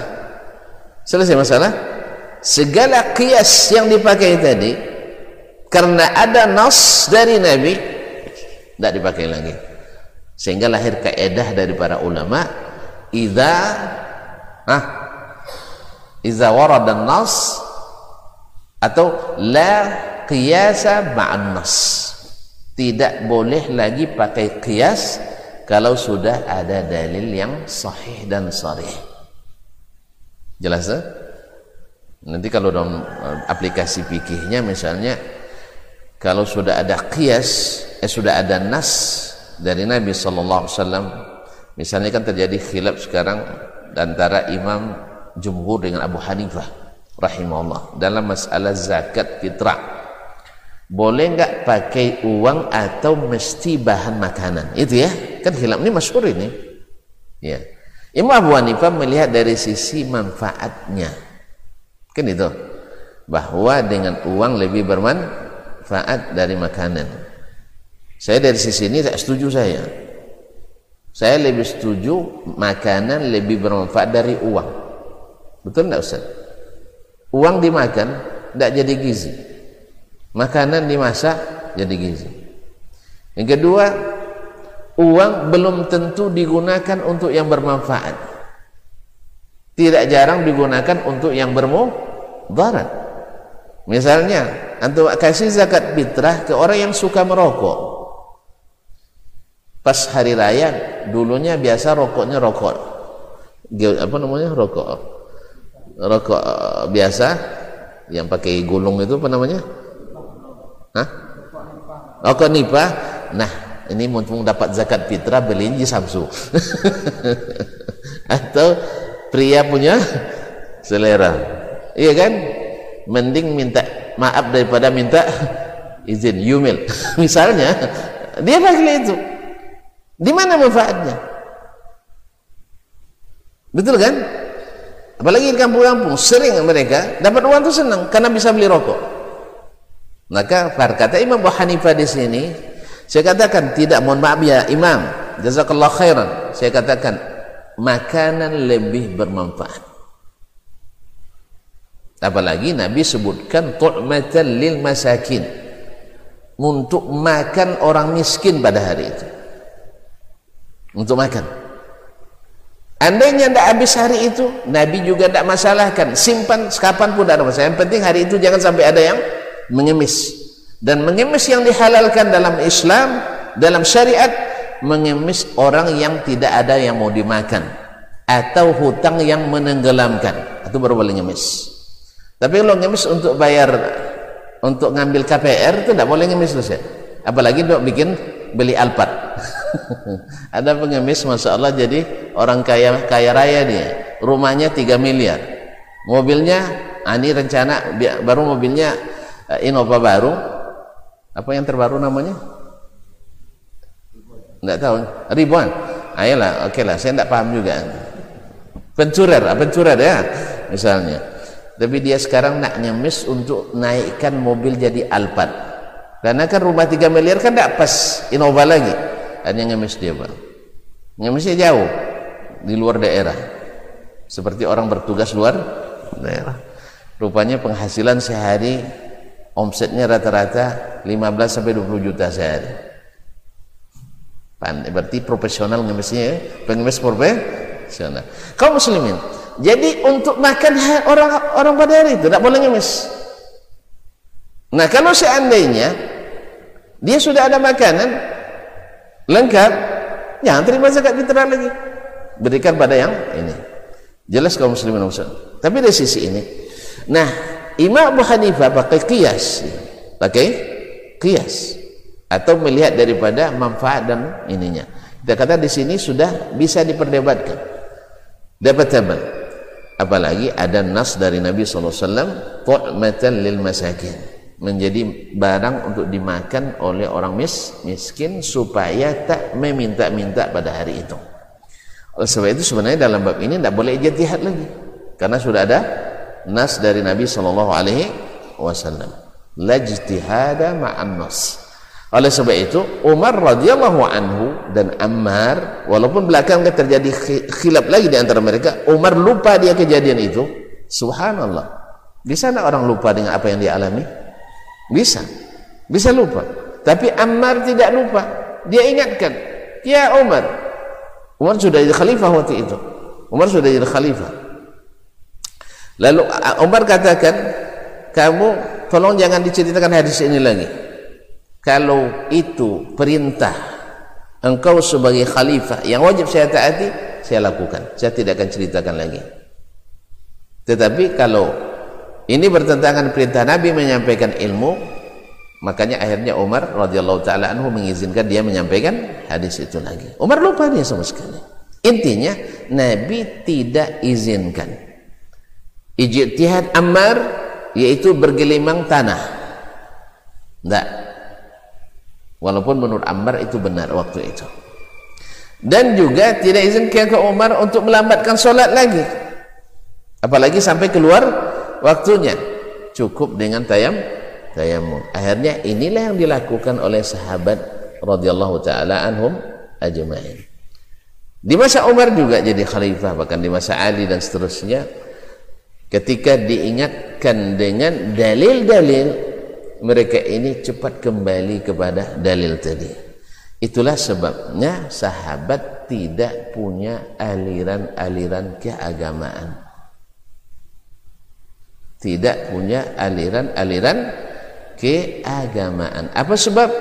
Speaker 1: Selesai masalah? Segala kias yang dipakai tadi karena ada nas dari Nabi tidak dipakai lagi. Sehingga lahir kaedah dari para ulama idza ah iza warada nas atau la qiyasa ma'an nas tidak boleh lagi pakai qiyas kalau sudah ada dalil yang sahih dan sarih jelas ya? nanti kalau dalam eh, aplikasi fikihnya misalnya kalau sudah ada qiyas eh sudah ada nas dari Nabi sallallahu alaihi wasallam misalnya kan terjadi khilaf sekarang antara imam jumhur dengan Abu Hanifah rahimahullah dalam masalah zakat fitrah boleh nggak pakai uang atau mesti bahan makanan? Itu ya. Kan hilaf ini masyhur ini. Ya. Imam Abu Hanifah melihat dari sisi manfaatnya. Kan itu. Bahwa dengan uang lebih bermanfaat dari makanan. Saya dari sisi ini tak setuju saya. Saya lebih setuju makanan lebih bermanfaat dari uang. Betul tidak Ustaz? Uang dimakan tidak jadi gizi. Makanan dimasak jadi gizi. Yang kedua, uang belum tentu digunakan untuk yang bermanfaat. Tidak jarang digunakan untuk yang bermu darat misalnya antum kasih zakat fitrah ke orang yang suka merokok. Pas hari raya dulunya biasa rokoknya rokok. Apa namanya? Rokok. Rokok eh, biasa. Yang pakai gulung itu apa namanya Hah? rokok nipah? Nah ini mumpung dapat zakat fitrah beliin di *laughs* atau pria punya selera. Iya kan? Mending minta maaf daripada minta izin yumil. *laughs* Misalnya dia pakai itu. Di mana manfaatnya? Betul kan? Apalagi di kampung-kampung sering mereka dapat uang itu senang karena bisa beli rokok maka kata Imam Abu Hanifah di sini saya katakan tidak mohon maaf ya Imam jazakallah khairan. Saya katakan makanan lebih bermanfaat. Apalagi Nabi sebutkan tu'matan lil masakin. Untuk makan orang miskin pada hari itu. Untuk makan. Andainya tidak habis hari itu Nabi juga tidak masalahkan. Simpan kapan pun tidak ada masalah. Yang penting hari itu jangan sampai ada yang mengemis. Dan mengemis yang dihalalkan dalam Islam dalam syariat mengemis orang yang tidak ada yang mau dimakan. Atau hutang yang menenggelamkan. Itu baru boleh ngemis. Tapi kalau ngemis untuk bayar untuk ngambil KPR itu tidak boleh ngemis terus ya apalagi untuk bikin beli Alphard. *laughs* Ada pengemis Masya Allah jadi orang kaya kaya raya dia. Rumahnya 3 miliar. Mobilnya ah, ini rencana baru mobilnya Innova baru? Apa yang terbaru namanya? Tidak tahu. Ribuan? Ayolah oke okay lah saya tidak paham juga. Pencurer ah, pencurer ya misalnya. Tapi dia sekarang nak nyemis untuk naikkan mobil jadi Alphard. Karena kan rumah 3 miliar kan tidak pas Innova lagi. Hanya ngemis dia pak. Ngemisnya jauh di luar daerah. Seperti orang bertugas luar daerah. Rupanya penghasilan sehari omsetnya rata-rata 15 sampai 20 juta sehari. Pandai berarti profesional ngemisnya ya, pengemis profesional. Kaum muslimin. Jadi untuk makan orang orang pada hari itu tidak boleh ngemis. Nah, kalau seandainya dia sudah ada makanan lengkap, jangan terima zakat fitrah lagi. Berikan pada yang ini. Jelas kaum muslimin Tapi dari sisi ini. Nah, Imam Abu Hanifah pakai kias. Pakai kias. Atau melihat daripada manfaat dan ininya. Kita kata di sini sudah bisa diperdebatkan. Dapat tabal apalagi ada nas dari Nabi SAW tu'matan lil masakin. Menjadi barang untuk dimakan oleh orang mis, miskin supaya tak meminta-minta pada hari itu. Oleh sebab itu sebenarnya dalam bab ini tidak boleh ijtihad lagi. Karena sudah ada nas dari Nabi sallallahu alaihi wasallam. Lajtihada ma'an nas. Oleh sebab itu Umar radhiyallahu anhu dan Ammar walaupun belakang terjadi khilaf lagi di antara mereka Umar lupa dia kejadian itu. Subhanallah. Bisa tak orang lupa dengan apa yang dia alami? Bisa. Bisa lupa. Tapi Ammar tidak lupa. Dia ingatkan ya Umar. Umar sudah jadi khalifah waktu itu. Umar sudah jadi khalifah Lalu Umar katakan, kamu tolong jangan diceritakan hadis ini lagi. Kalau itu perintah engkau sebagai khalifah yang wajib saya taati, saya lakukan. Saya tidak akan ceritakan lagi. Tetapi kalau ini bertentangan perintah Nabi menyampaikan ilmu, makanya akhirnya Umar radhiyallahu taala anhu mengizinkan dia menyampaikan hadis itu lagi. Umar lupa dia sama sekali. Intinya Nabi tidak izinkan ijtihad Ammar yaitu bergelimang tanah. Enggak walaupun menurut Ammar itu benar waktu itu. Dan juga tidak izinkan ke Umar untuk melambatkan solat lagi. Apalagi sampai keluar waktunya. Cukup dengan tayam tayamum. Akhirnya inilah yang dilakukan oleh sahabat radhiyallahu taala anhum ajmain. Di masa Umar juga jadi khalifah bahkan di masa Ali dan seterusnya ketika diingatkan dengan dalil-dalil mereka ini cepat kembali kepada dalil tadi. Itulah sebabnya sahabat tidak punya aliran-aliran keagamaan. Tidak punya aliran-aliran keagamaan. Apa sebab?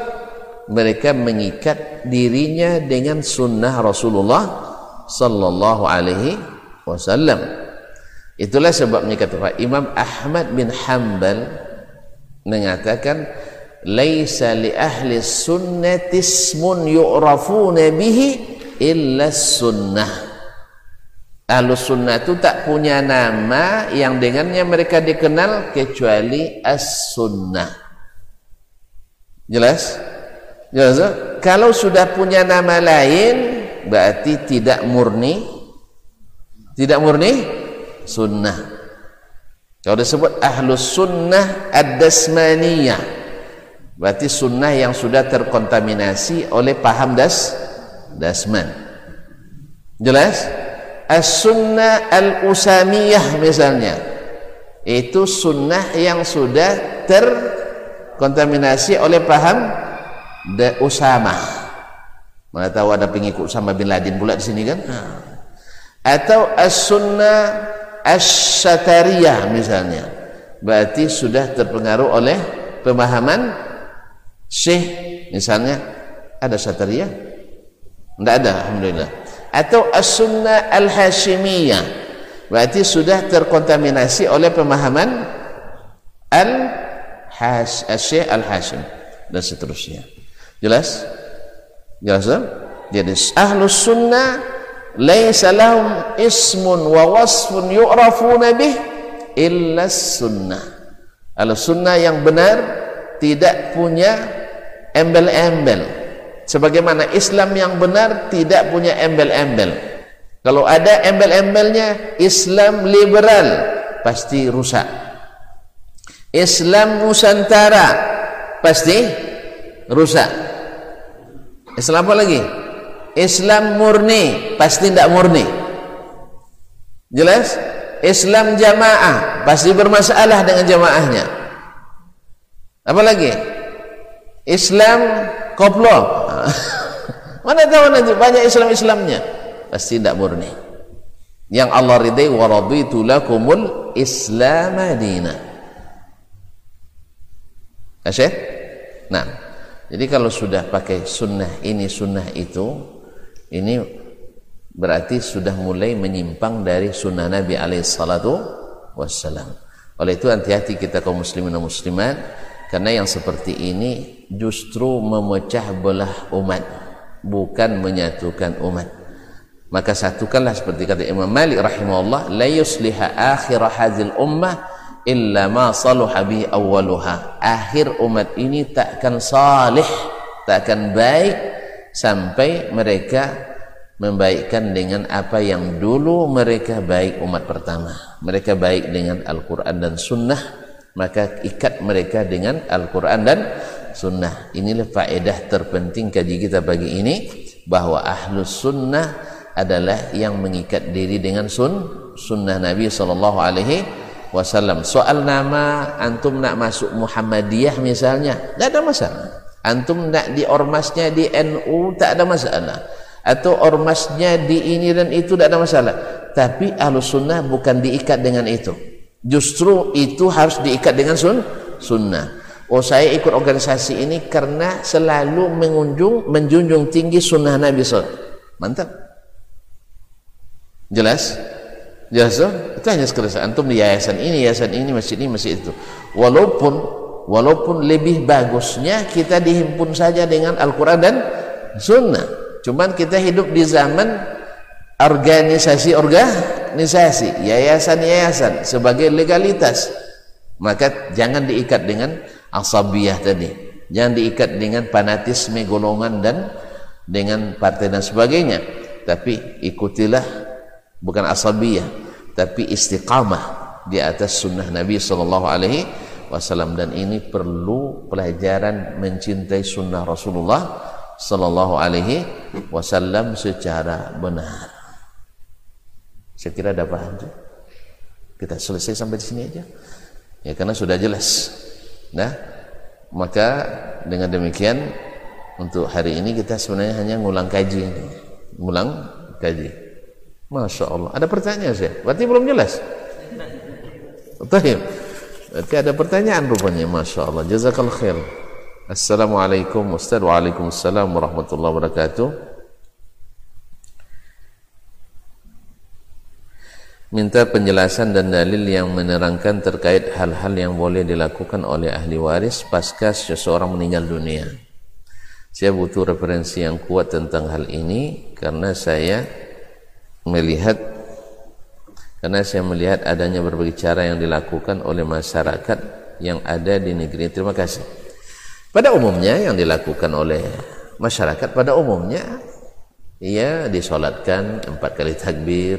Speaker 1: Mereka mengikat dirinya dengan sunnah Rasulullah sallallahu alaihi wasallam itulah sebabnya kata Imam Ahmad bin Hanbal mengatakan laisa li ahli sunnati ismun yu'rafuna bihi illa sunnah Ahlus sunnah itu tak punya nama yang dengannya mereka dikenal kecuali as-sunnah. Jelas? Jelas? Kalau sudah punya nama lain berarti tidak murni tidak murni sunnah. Kalau disebut ahlus sunnah ad-dasmaniyah berarti sunnah yang sudah terkontaminasi oleh paham das dasman. Jelas? as-sunnah al-usamiyah misalnya itu sunnah yang sudah terkontaminasi oleh paham de Usama mana tahu ada pengikut sama bin Laden pula di sini kan atau as-sunnah as-satariyah misalnya. Berarti sudah terpengaruh oleh pemahaman syekh. Misalnya ada satariyah tidak ada Alhamdulillah. Atau as-sunnah al-hashimiyah. Berarti sudah terkontaminasi oleh pemahaman al-syekh al-hashim dan seterusnya. Jelas? jelas jadi ahlus sunnah laisa lahum ismun wa wasfun yu'rafuna bih illa sunnah. Ahlus sunnah yang benar tidak punya embel-embel. Sebagaimana Islam yang benar tidak punya embel-embel. Kalau ada embel-embelnya Islam liberal pasti rusak. Islam Nusantara pasti rusak. Islam apa lagi Islam murni pasti tidak murni jelas Islam jamaah pasti bermasalah dengan jamaahnya apa lagi Islam koplo *laughs* Mana tahu nanti banyak Islam-Islamnya. Pasti tidak murni. Yang Allah ridai wa raditu lakumul Islam dina. Asyik? Nah, jadi kalau sudah pakai sunnah ini sunnah itu, ini berarti sudah mulai menyimpang dari sunnah Nabi alaihi salatu wassalam. Oleh itu hati-hati kita kaum muslimin dan muslimat karena yang seperti ini justru memecah belah umat bukan menyatukan umat maka satukanlah seperti kata Imam Malik rahimahullah la yusliha akhir hadhil ummah illa ma saluha bi awwaluha akhir umat ini takkan salih takkan baik sampai mereka membaikkan dengan apa yang dulu mereka baik umat pertama mereka baik dengan Al-Quran dan Sunnah maka ikat mereka dengan Al-Quran dan Sunnah inilah faedah terpenting kaji kita pagi ini bahwa ahlus sunnah adalah yang mengikat diri dengan sun sunnah Nabi sallallahu alaihi wasallam. Soal nama antum nak masuk Muhammadiyah misalnya, tidak ada masalah. Antum nak di ormasnya di NU tak ada masalah. Atau ormasnya di ini dan itu tidak ada masalah. Tapi ahlus sunnah bukan diikat dengan itu. Justru itu harus diikat dengan sun sunnah. Oh saya ikut organisasi ini karena selalu mengunjung, menjunjung tinggi sunnah Nabi SAW. Mantap. Jelas? Jelas? Itu hanya sekedar antum di yayasan ini, yayasan ini, masjid ini, masjid itu. Walaupun walaupun lebih bagusnya kita dihimpun saja dengan Al-Quran dan Sunnah. Cuman kita hidup di zaman organisasi-organisasi organisasi, yayasan-yayasan sebagai legalitas, maka jangan diikat dengan asabiyah tadi. Jangan diikat dengan fanatisme golongan dan dengan partai dan sebagainya. Tapi ikutilah bukan asabiyah, tapi istiqamah di atas sunnah Nabi sallallahu alaihi wasallam dan ini perlu pelajaran mencintai sunnah Rasulullah sallallahu alaihi wasallam secara benar. Saya kira ada paham. Kita selesai sampai di sini aja. Ya karena sudah jelas. Nah, maka dengan demikian untuk hari ini kita sebenarnya hanya ngulang kaji ini. Ngulang kaji. Masya Allah. Ada pertanyaan saya? Berarti belum jelas. Betul Berarti ada pertanyaan rupanya, Masya Allah. Jazakallah khair. Assalamualaikum Ustaz. Waalaikumsalam warahmatullahi wabarakatuh. Minta penjelasan dan dalil yang menerangkan terkait hal-hal yang boleh dilakukan oleh ahli waris pasca seseorang meninggal dunia. Saya butuh referensi yang kuat tentang hal ini karena saya melihat karena saya melihat adanya berbagai cara yang dilakukan oleh masyarakat yang ada di negeri. Terima kasih. Pada umumnya yang dilakukan oleh masyarakat pada umumnya ia disolatkan empat kali takbir,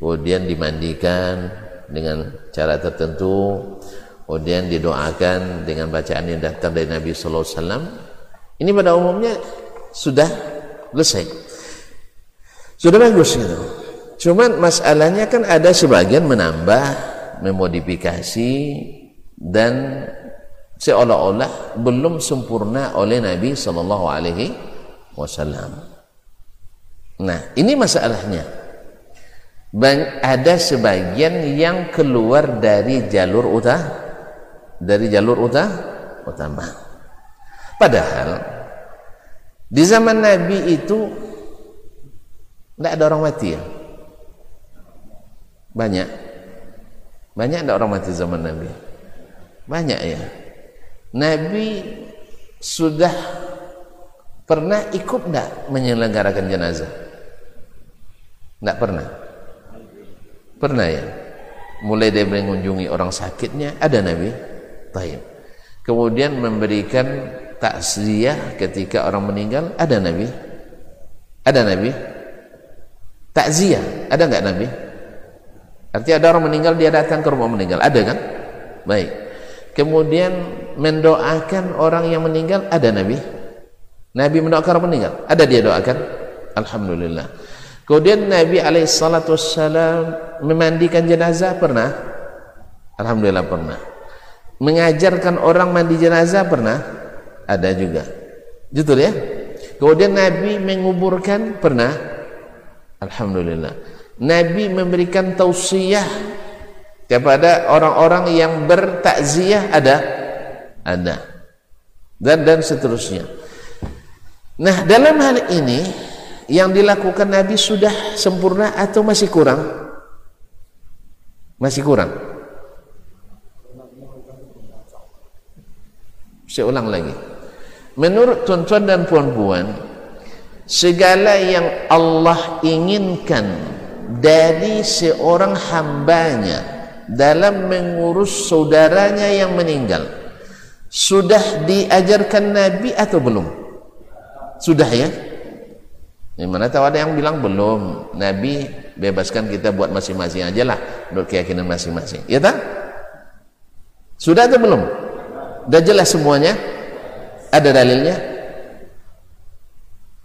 Speaker 1: kemudian dimandikan dengan cara tertentu, kemudian didoakan dengan bacaan yang datang dari Nabi Sallallahu Alaihi Wasallam. Ini pada umumnya sudah selesai, sudah bagus gitu. Cuman masalahnya kan ada sebagian menambah, memodifikasi dan seolah-olah belum sempurna oleh Nabi Sallallahu Alaihi Wasallam. Nah, ini masalahnya. Ada sebagian yang keluar dari jalur utah, dari jalur utah utama. Padahal di zaman Nabi itu tidak ada orang mati ya. Banyak. Banyak ada orang mati zaman Nabi? Banyak ya. Nabi sudah pernah ikut enggak menyelenggarakan jenazah? Enggak pernah. Pernah ya. Mulai dari mengunjungi orang sakitnya ada Nabi. Taib. Kemudian memberikan takziah ketika orang meninggal ada Nabi. Ada Nabi. Takziah ada enggak Nabi? Artinya ada orang meninggal dia datang ke rumah meninggal. Ada kan? Baik. Kemudian mendoakan orang yang meninggal ada Nabi. Nabi mendoakan orang meninggal. Ada dia doakan? Alhamdulillah. Kemudian Nabi alaihissalatu memandikan jenazah pernah? Alhamdulillah pernah. Mengajarkan orang mandi jenazah pernah? Ada juga. Betul ya? Kemudian Nabi menguburkan pernah? Alhamdulillah. Nabi memberikan tausiah. Kepada orang-orang yang bertakziah ada? Ada. Dan dan seterusnya. Nah dalam hal ini yang dilakukan Nabi sudah sempurna atau masih kurang? Masih kurang? Saya ulang lagi. Menurut tuan-tuan dan puan-puan segala yang Allah inginkan dari seorang hambanya dalam mengurus saudaranya yang meninggal sudah diajarkan Nabi atau belum? Sudah ya? Yang mana tahu ada yang bilang belum Nabi bebaskan kita buat masing-masing aja lah menurut keyakinan masing-masing ya tak? Sudah atau belum? Sudah jelas semuanya? Ada dalilnya?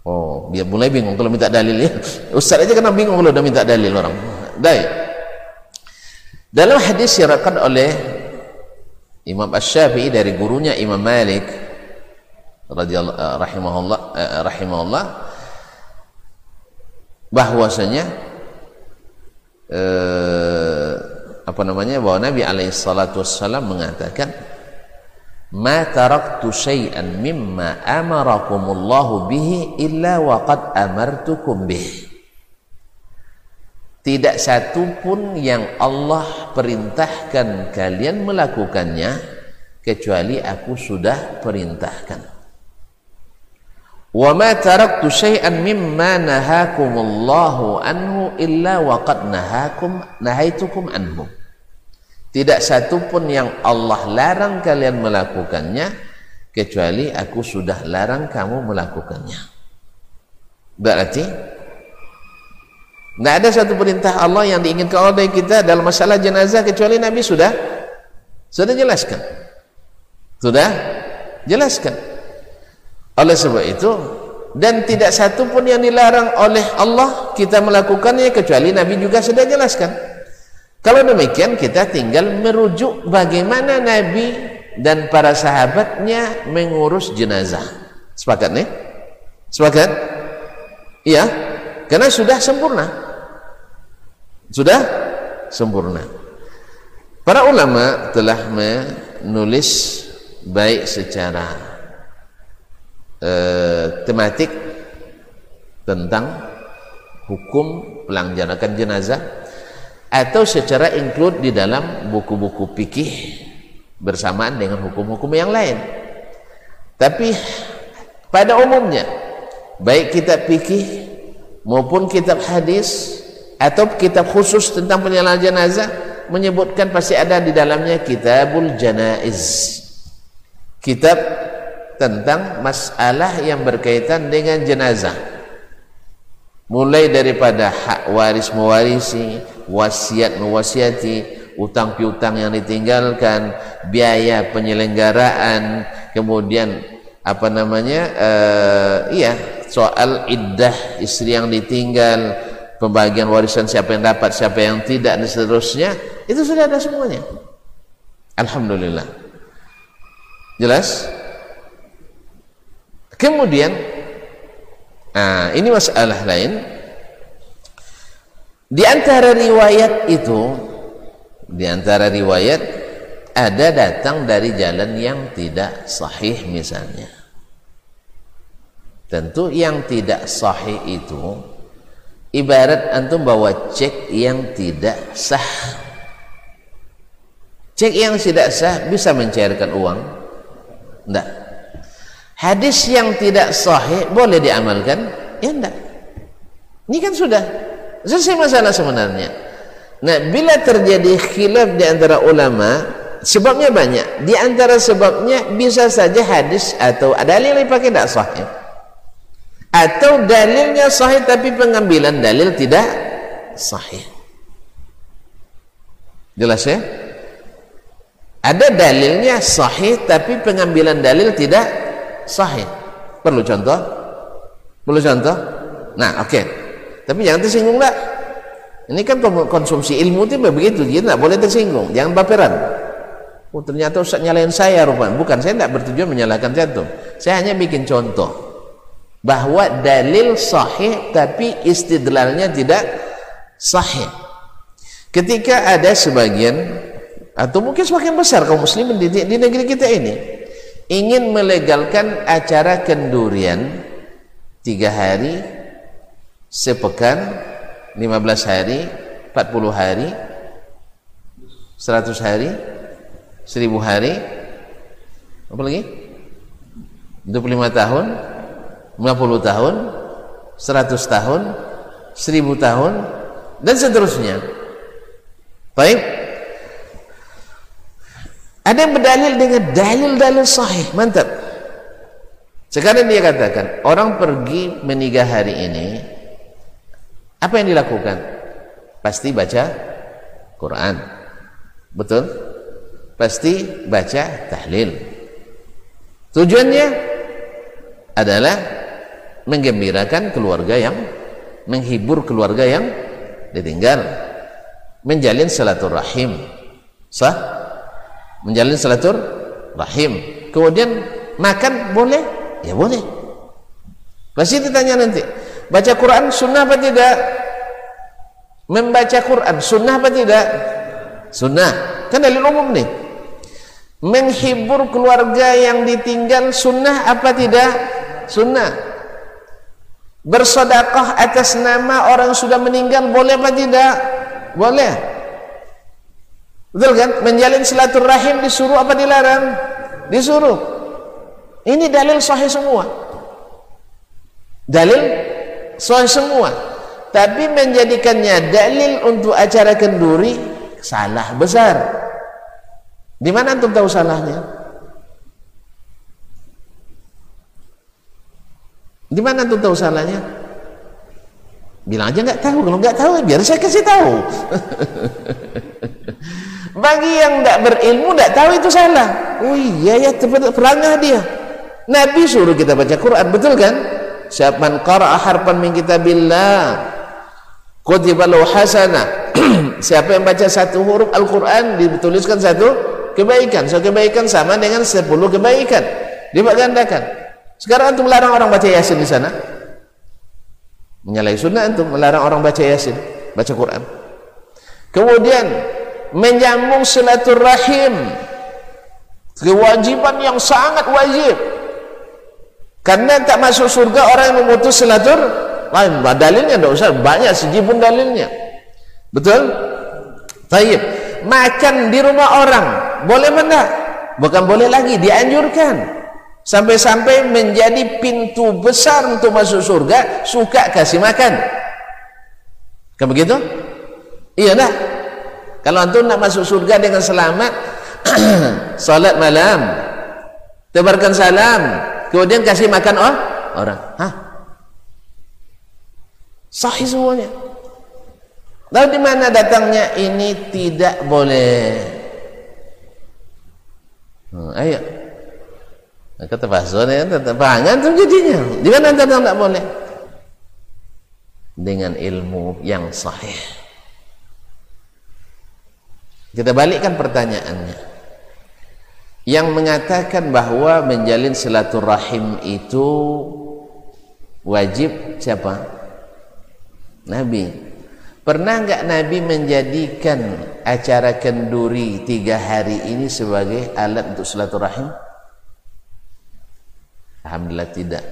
Speaker 1: Oh, biar mulai bingung kalau minta dalil ya. Ustaz aja kena bingung kalau udah minta dalil orang. Baik. Dalam hadis diriwayatkan oleh Imam Asy-Syafi'i dari gurunya Imam Malik radhiyallahu uh, rahimahullah uh, rahimahullah bahwasanya uh, apa namanya bahwa Nabi alaihi salatu wassalam mengatakan ma taraktu syai'an mimma amarakumullahu bihi illa waqad amartukum bih tidak satu pun yang Allah perintahkan kalian melakukannya kecuali aku sudah perintahkan. Wa ma taraktu syai'an mimma nahakumullahu anhu illa waqad nahakum nahaitukum anhu tidak satu pun yang Allah larang kalian melakukannya kecuali aku sudah larang kamu melakukannya. Berarti tidak ada satu perintah Allah yang diinginkan oleh kita dalam masalah jenazah kecuali Nabi sudah sudah jelaskan. Sudah jelaskan. Oleh sebab itu dan tidak satu pun yang dilarang oleh Allah kita melakukannya kecuali Nabi juga sudah jelaskan. Kalau demikian kita tinggal merujuk bagaimana Nabi dan para sahabatnya mengurus jenazah. Sepakat nih? Sepakat? Iya, karena sudah sempurna. Sudah sempurna. para ulama telah menulis baik secara uh, tematik tentang hukum pelanjanakan jenazah atau secara include di dalam buku-buku fikih bersamaan dengan hukum-hukum yang lain. Tapi pada umumnya baik kitab fikih maupun kitab hadis atau kitab khusus tentang penyalahan jenazah menyebutkan pasti ada di dalamnya kitabul janaiz. Kitab tentang masalah yang berkaitan dengan jenazah mulai daripada hak waris mewarisi wasiat mewasiati utang piutang yang ditinggalkan biaya penyelenggaraan kemudian apa namanya uh, iya soal iddah istri yang ditinggal pembagian warisan siapa yang dapat siapa yang tidak dan seterusnya itu sudah ada semuanya. Alhamdulillah. Jelas? Kemudian Nah, ini masalah lain. Di antara riwayat itu, di antara riwayat ada datang dari jalan yang tidak sahih misalnya. Tentu yang tidak sahih itu ibarat antum bawa cek yang tidak sah. Cek yang tidak sah bisa mencairkan uang? Tidak. Hadis yang tidak sahih boleh diamalkan? Ya enggak. Ini kan sudah selesai masalah sebenarnya. Nah, bila terjadi khilaf di antara ulama, sebabnya banyak. Di antara sebabnya bisa saja hadis atau dalil yang dipakai tidak sahih. Atau dalilnya sahih tapi pengambilan dalil tidak sahih. Jelas ya? Ada dalilnya sahih tapi pengambilan dalil tidak sahih perlu contoh perlu contoh nah oke okay. Tapi jangan tersinggung lah. Ini kan konsumsi ilmu itu begitu dia tidak boleh tersinggung. Jangan baperan. Oh ternyata Ustaz nyalain saya rupanya. Bukan saya tidak bertujuan menyalahkan jantung saya hanya bikin contoh bahwa dalil sahih tapi istidlalnya tidak sahih. Ketika ada sebagian atau mungkin semakin besar kaum muslimin di, di negeri kita ini ingin melegalkan acara kendurian tiga hari sepekan 15 hari 40 hari 100 hari 1000 hari apa lagi 25 tahun 50 tahun 100 tahun 1000 tahun dan seterusnya baik ada yang berdalil dengan dalil-dalil sahih. Mantap. Sekarang dia katakan, orang pergi meninggal hari ini, apa yang dilakukan? Pasti baca Quran. Betul? Pasti baca tahlil. Tujuannya adalah menggembirakan keluarga yang menghibur keluarga yang ditinggal menjalin silaturahim sah menjalin silatur rahim kemudian makan boleh ya boleh pasti ditanya nanti baca Quran sunnah apa tidak membaca Quran sunnah apa tidak sunnah kan dalil umum nih menghibur keluarga yang ditinggal sunnah apa tidak sunnah bersodakoh atas nama orang sudah meninggal boleh apa tidak boleh Betul kan? Menjalin silaturahim disuruh apa dilarang? Disuruh. Ini dalil sahih semua. Dalil sahih semua. Tapi menjadikannya dalil untuk acara kenduri salah besar. Di mana antum tahu salahnya? Di mana antum tahu salahnya? Bilang aja nggak tahu. Kalau nggak tahu, biar saya kasih tahu. *laughs* Bagi yang tidak berilmu tidak tahu itu salah. Oh iya ya perangah dia. Nabi suruh kita baca Quran, betul kan? Siapa man qara'a harfan min kitabillah kutiba lahu hasanah. *clears throat* Siapa yang baca satu huruf Al-Qur'an dituliskan satu kebaikan. So kebaikan sama dengan sepuluh kebaikan. Lipat gandakan. Sekarang antum melarang orang baca Yasin di sana. Menyalahi sunnah antum melarang orang baca Yasin, baca Quran. Kemudian menyambung silaturahim kewajiban yang sangat wajib karena tak masuk surga orang yang memutus silaturahim dalilnya tidak usah. Banyak sejibun dalilnya. Betul? taib makan di rumah orang. Boleh mana? bukan boleh lagi. Dianjurkan. Sampai-sampai menjadi pintu besar untuk masuk surga suka kasih makan. Kan begitu? iya dah kalau antum nak masuk surga dengan selamat *clears throat* salat malam. Tebarkan salam kemudian kasih makan oh, orang. Hah? sahih semuanya. Lalu di mana datangnya? Ini tidak boleh. Hmm, ayo. Kata bahasa ya tetap pangan tuh jadinya. Di mana datang tak boleh? Dengan ilmu yang sahih. Kita balikkan pertanyaannya yang mengatakan bahwa menjalin silaturahim itu wajib siapa? Nabi pernah enggak Nabi menjadikan acara kenduri tiga hari ini sebagai alat untuk silaturahim? Alhamdulillah tidak.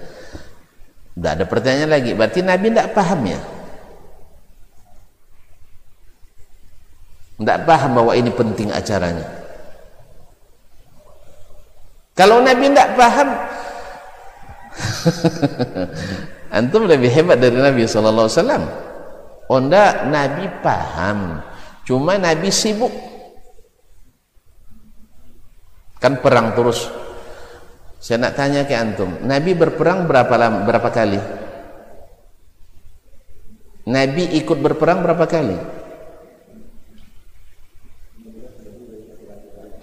Speaker 1: Tidak ada pertanyaan lagi. Berarti Nabi tidak paham ya? Tidak paham bahwa ini penting acaranya. Kalau Nabi tidak paham, *laughs* antum lebih hebat dari Nabi Sallallahu Alaihi Wasallam. Oh Nabi paham. Cuma Nabi sibuk. Kan perang terus saya nak tanya ke antum, Nabi berperang berapa lama, berapa kali? Nabi ikut berperang berapa kali?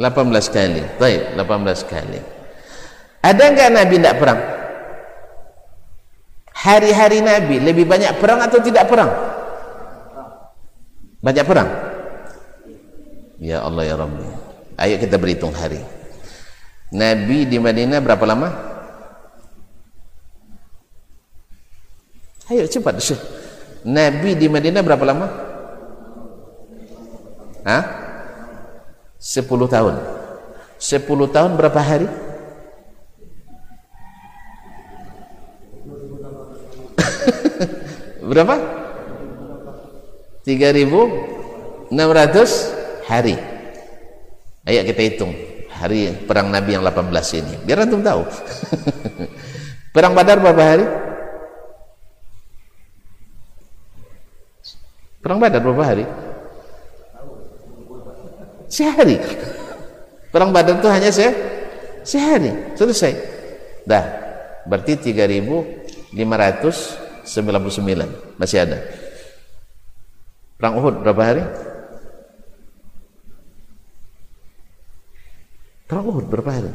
Speaker 1: 18 kali. Baik, 18 kali. Ada enggak Nabi tidak perang? Hari-hari Nabi lebih banyak perang atau tidak perang? Banyak perang? Ya Allah ya Rabbi. Ayo kita berhitung hari. Nabi di Madinah berapa lama? Ayo cepat. Nabi di Madinah berapa lama? Hah? 10 tahun. 10 tahun berapa hari? *laughs* berapa? 3600 hari. Ayo kita hitung hari perang Nabi yang 18 ini biar antum tahu *laughs* perang Badar berapa hari perang Badar berapa hari sehari perang Badar itu hanya se sehari selesai dah berarti 3599 masih ada perang Uhud berapa hari Perang Uhud berapa hari?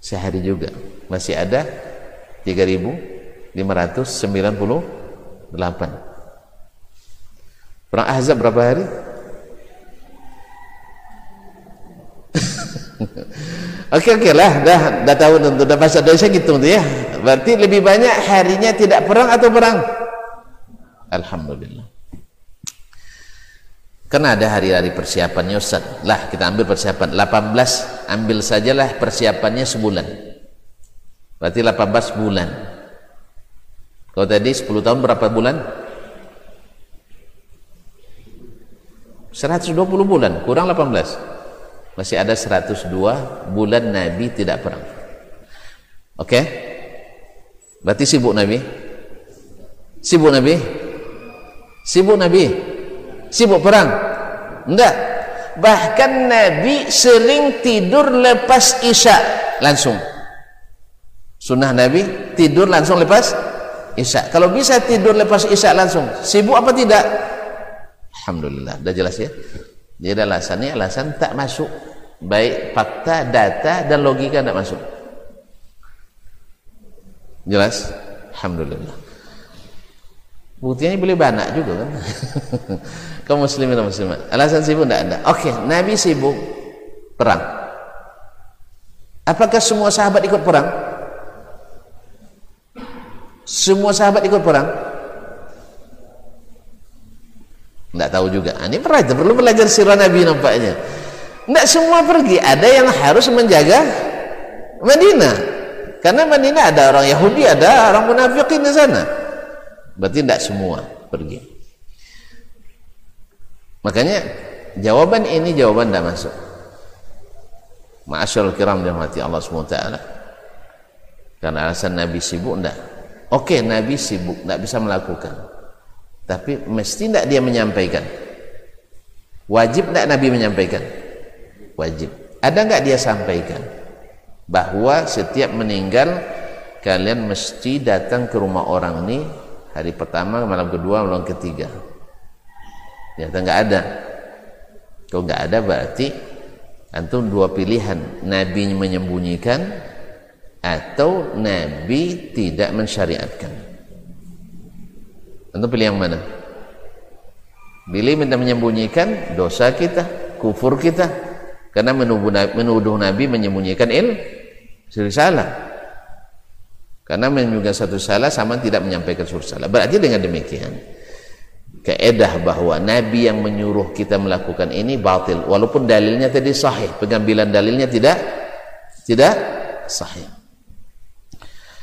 Speaker 1: Sehari juga. Masih ada 3598. Perang Ahzab berapa hari? Oke oke lah, dah dah tahu tentu dah bahasa Indonesia gitu ya. Berarti lebih banyak harinya tidak perang atau perang? Alhamdulillah. Karena ada hari-hari persiapannya Ustaz. Lah kita ambil persiapan 18 ambil sajalah persiapannya sebulan. Berarti 18 bulan. Kalau tadi 10 tahun berapa bulan? 120 bulan, kurang 18. Masih ada 102 bulan Nabi tidak perang. Oke? Okay? Berarti sibuk Nabi? Sibuk Nabi? Sibuk Nabi? sibuk perang enggak bahkan Nabi sering tidur lepas isya langsung sunnah Nabi tidur langsung lepas isya kalau bisa tidur lepas isya langsung sibuk apa tidak Alhamdulillah dah jelas ya jadi alasannya alasan tak masuk. Baik fakta, data dan logika tak masuk. Jelas? Alhamdulillah. Buktinya boleh banak juga kan? *laughs* Kaum muslimin dan muslimat. Alasan sibuk tidak ada? Oke okay, Nabi sibuk perang. Apakah semua sahabat ikut perang? Semua sahabat ikut perang Tidak tahu juga. Ah, ini belajar, perlu belajar sirah Nabi nampaknya. Tidak semua pergi. Ada yang harus menjaga Madinah. Karena Madinah ada orang Yahudi, ada orang munafikin di sana. Berarti tidak semua pergi. Makanya jawaban ini jawaban tidak masuk. Ma'asyarul kiram dirahmati Allah SWT. Karena alasan Nabi sibuk tidak. Oke, Nabi sibuk, tidak bisa melakukan tapi mesti tidak dia menyampaikan? Wajib tidak Nabi menyampaikan? Wajib. Ada nggak dia sampaikan bahwa setiap meninggal kalian mesti datang ke rumah orang ini hari pertama malam kedua malam ketiga? Ternyata nggak ada. Kalau nggak ada berarti antum dua pilihan. Nabi menyembunyikan atau Nabi tidak mensyariatkan Tentu pilih yang mana? Pilih minta menyembunyikan dosa kita, kufur kita. Karena menuduh, Nabi menyembunyikan il, salah. Karena menyembunyikan satu salah sama tidak menyampaikan suruh salah. Berarti dengan demikian, keedah bahwa Nabi yang menyuruh kita melakukan ini batil. Walaupun dalilnya tadi sahih, pengambilan dalilnya tidak tidak sahih.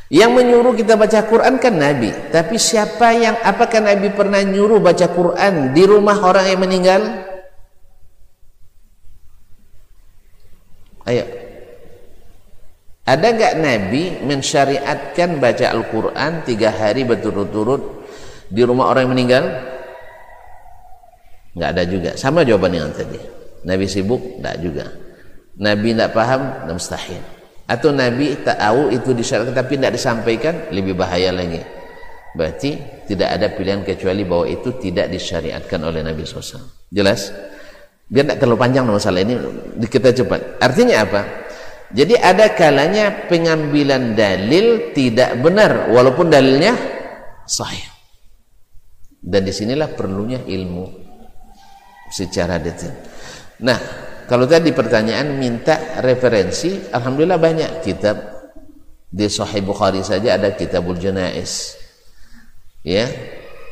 Speaker 1: Yang menyuruh kita baca Quran kan Nabi. Tapi siapa yang apakah Nabi pernah nyuruh baca Quran di rumah orang yang meninggal? Ayo. Ada nggak Nabi mensyariatkan baca Al-Quran tiga hari berturut-turut di rumah orang yang meninggal? Nggak ada juga. Sama jawaban yang tadi. Nabi sibuk? Nggak juga. Nabi tidak paham? Nggak mustahil atau Nabi tahu itu disyaratkan tapi tidak disampaikan lebih bahaya lagi. Berarti tidak ada pilihan kecuali bahwa itu tidak disyariatkan oleh Nabi SAW jelas? Biar tidak terlalu panjang masalah ini kita cepat. Artinya apa? Jadi ada kalanya pengambilan dalil tidak benar walaupun dalilnya sahih. Dan di sinilah perlunya ilmu secara detail. Nah kalau tadi pertanyaan minta referensi, alhamdulillah banyak kitab di Sahih Bukhari saja ada Kitabul Janais. Ya.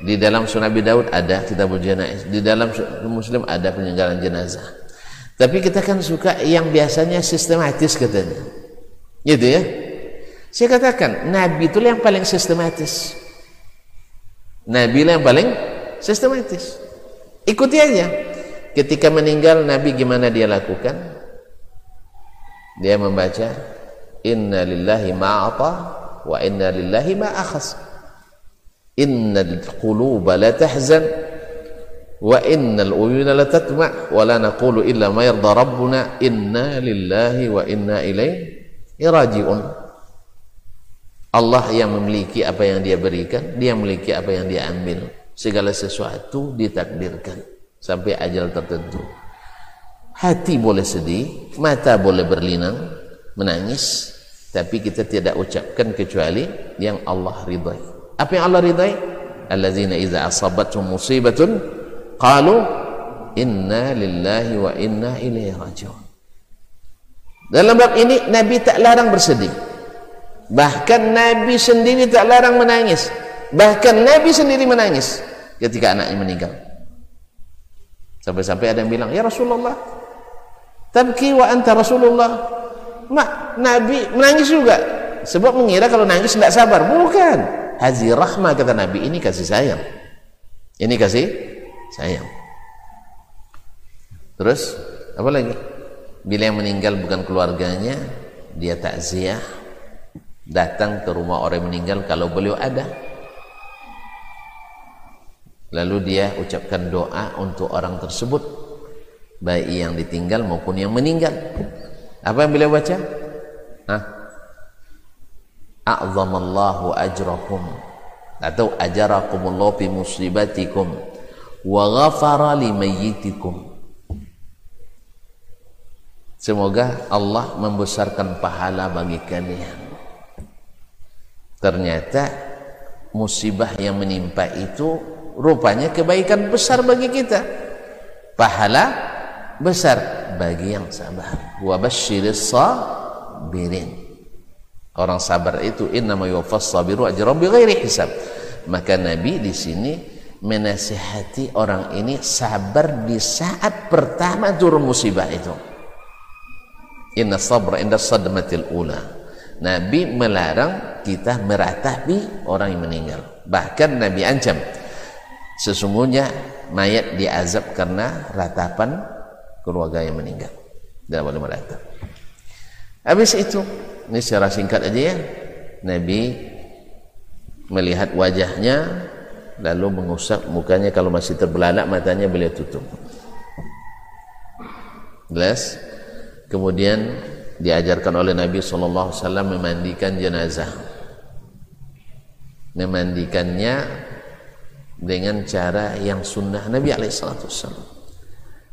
Speaker 1: Di dalam Sunan Abi Daud ada Kitabul Janais, di dalam Muslim ada peninggalan jenazah. Tapi kita kan suka yang biasanya sistematis katanya. Gitu ya. Saya katakan, Nabi itu yang paling sistematis. Nabi yang paling sistematis. Ikuti aja ketika meninggal Nabi gimana dia lakukan? Dia membaca inna lillahi ma'ata wa inna lillahi ma'akhas innal quluba la tahzan wa innal uyuna la tatma' wa la naqulu illa ma yarda rabbuna. Inna lillahi wa inna ilaihi raji'un. Allah yang memiliki apa yang dia berikan dia memiliki apa yang dia ambil. Segala sesuatu ditakdirkan sampai ajal tertentu. Hati boleh sedih mata boleh berlinang menangis tapi kita tidak ucapkan kecuali yang Allah ridai apa yang Allah ridai allazina iza asabatuhum musibatun qalu inna lillahi wa inna ilaihi rajiun. Dalam bab ini Nabi tak larang bersedih. Bahkan Nabi sendiri tak larang menangis. Bahkan Nabi sendiri menangis ketika anaknya meninggal Sampai-sampai ada yang bilang, "Ya Rasulullah, tabki wa anta Rasulullah." Mak, Nabi menangis juga. Sebab mengira kalau nangis tidak sabar. Bukan. Hazi rahmah kata Nabi, ini kasih sayang. Ini kasih sayang. Terus apa lagi? Bila yang meninggal bukan keluarganya, dia takziah, datang ke rumah orang yang meninggal kalau beliau ada lalu dia ucapkan doa untuk orang tersebut. Baik yang ditinggal maupun yang meninggal. Apa yang beliau baca? Hah? a'zamallahu ajrakum atau ajarakumullah fi musibatikum. Wa ghafara limayyitikum semoga Allah membesarkan pahala bagi kalian. Ternyata musibah yang menimpa itu rupanya kebaikan besar bagi kita. Pahala besar bagi yang sabar. Wa basyiris sabirin orang sabar itu innama yuwaffas sabiru ajran bighairi hisab. Maka nabi di sini menasihati orang ini sabar di saat pertama turun musibah itu. Inna sabra inda sadmatil ula. Nabi melarang kita meratapi orang yang meninggal. Bahkan Nabi ancam sesungguhnya mayat diazab karena ratapan keluarga yang meninggal. Tidak boleh meratap habis itu ini secara singkat aja ya Nabi melihat wajahnya lalu mengusap mukanya. Kalau masih terbelalak matanya beliau tutup. Jelas? Kemudian diajarkan oleh Nabi SAW memandikan jenazah. Memandikannya dengan cara yang sunnah Nabi SAW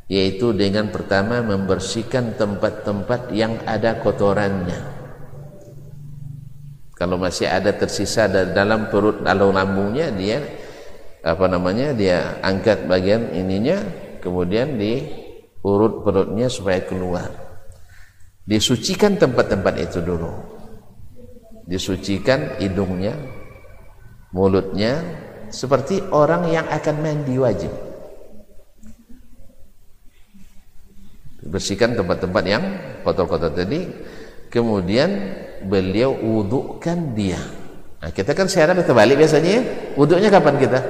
Speaker 1: yaitu dengan pertama membersihkan tempat-tempat yang ada kotorannya. Kalau masih ada tersisa dalam perut lalu lambungnya dia apa namanya dia angkat bagian ininya kemudian diurut perutnya supaya keluar. Disucikan tempat-tempat itu dulu. Disucikan hidungnya mulutnya seperti orang yang akan mandi wajib bersihkan tempat-tempat yang kotor-kotor tadi kemudian beliau wudukkan dia nah, kita kan siaran terbalik biasanya ya wuduknya kapan kita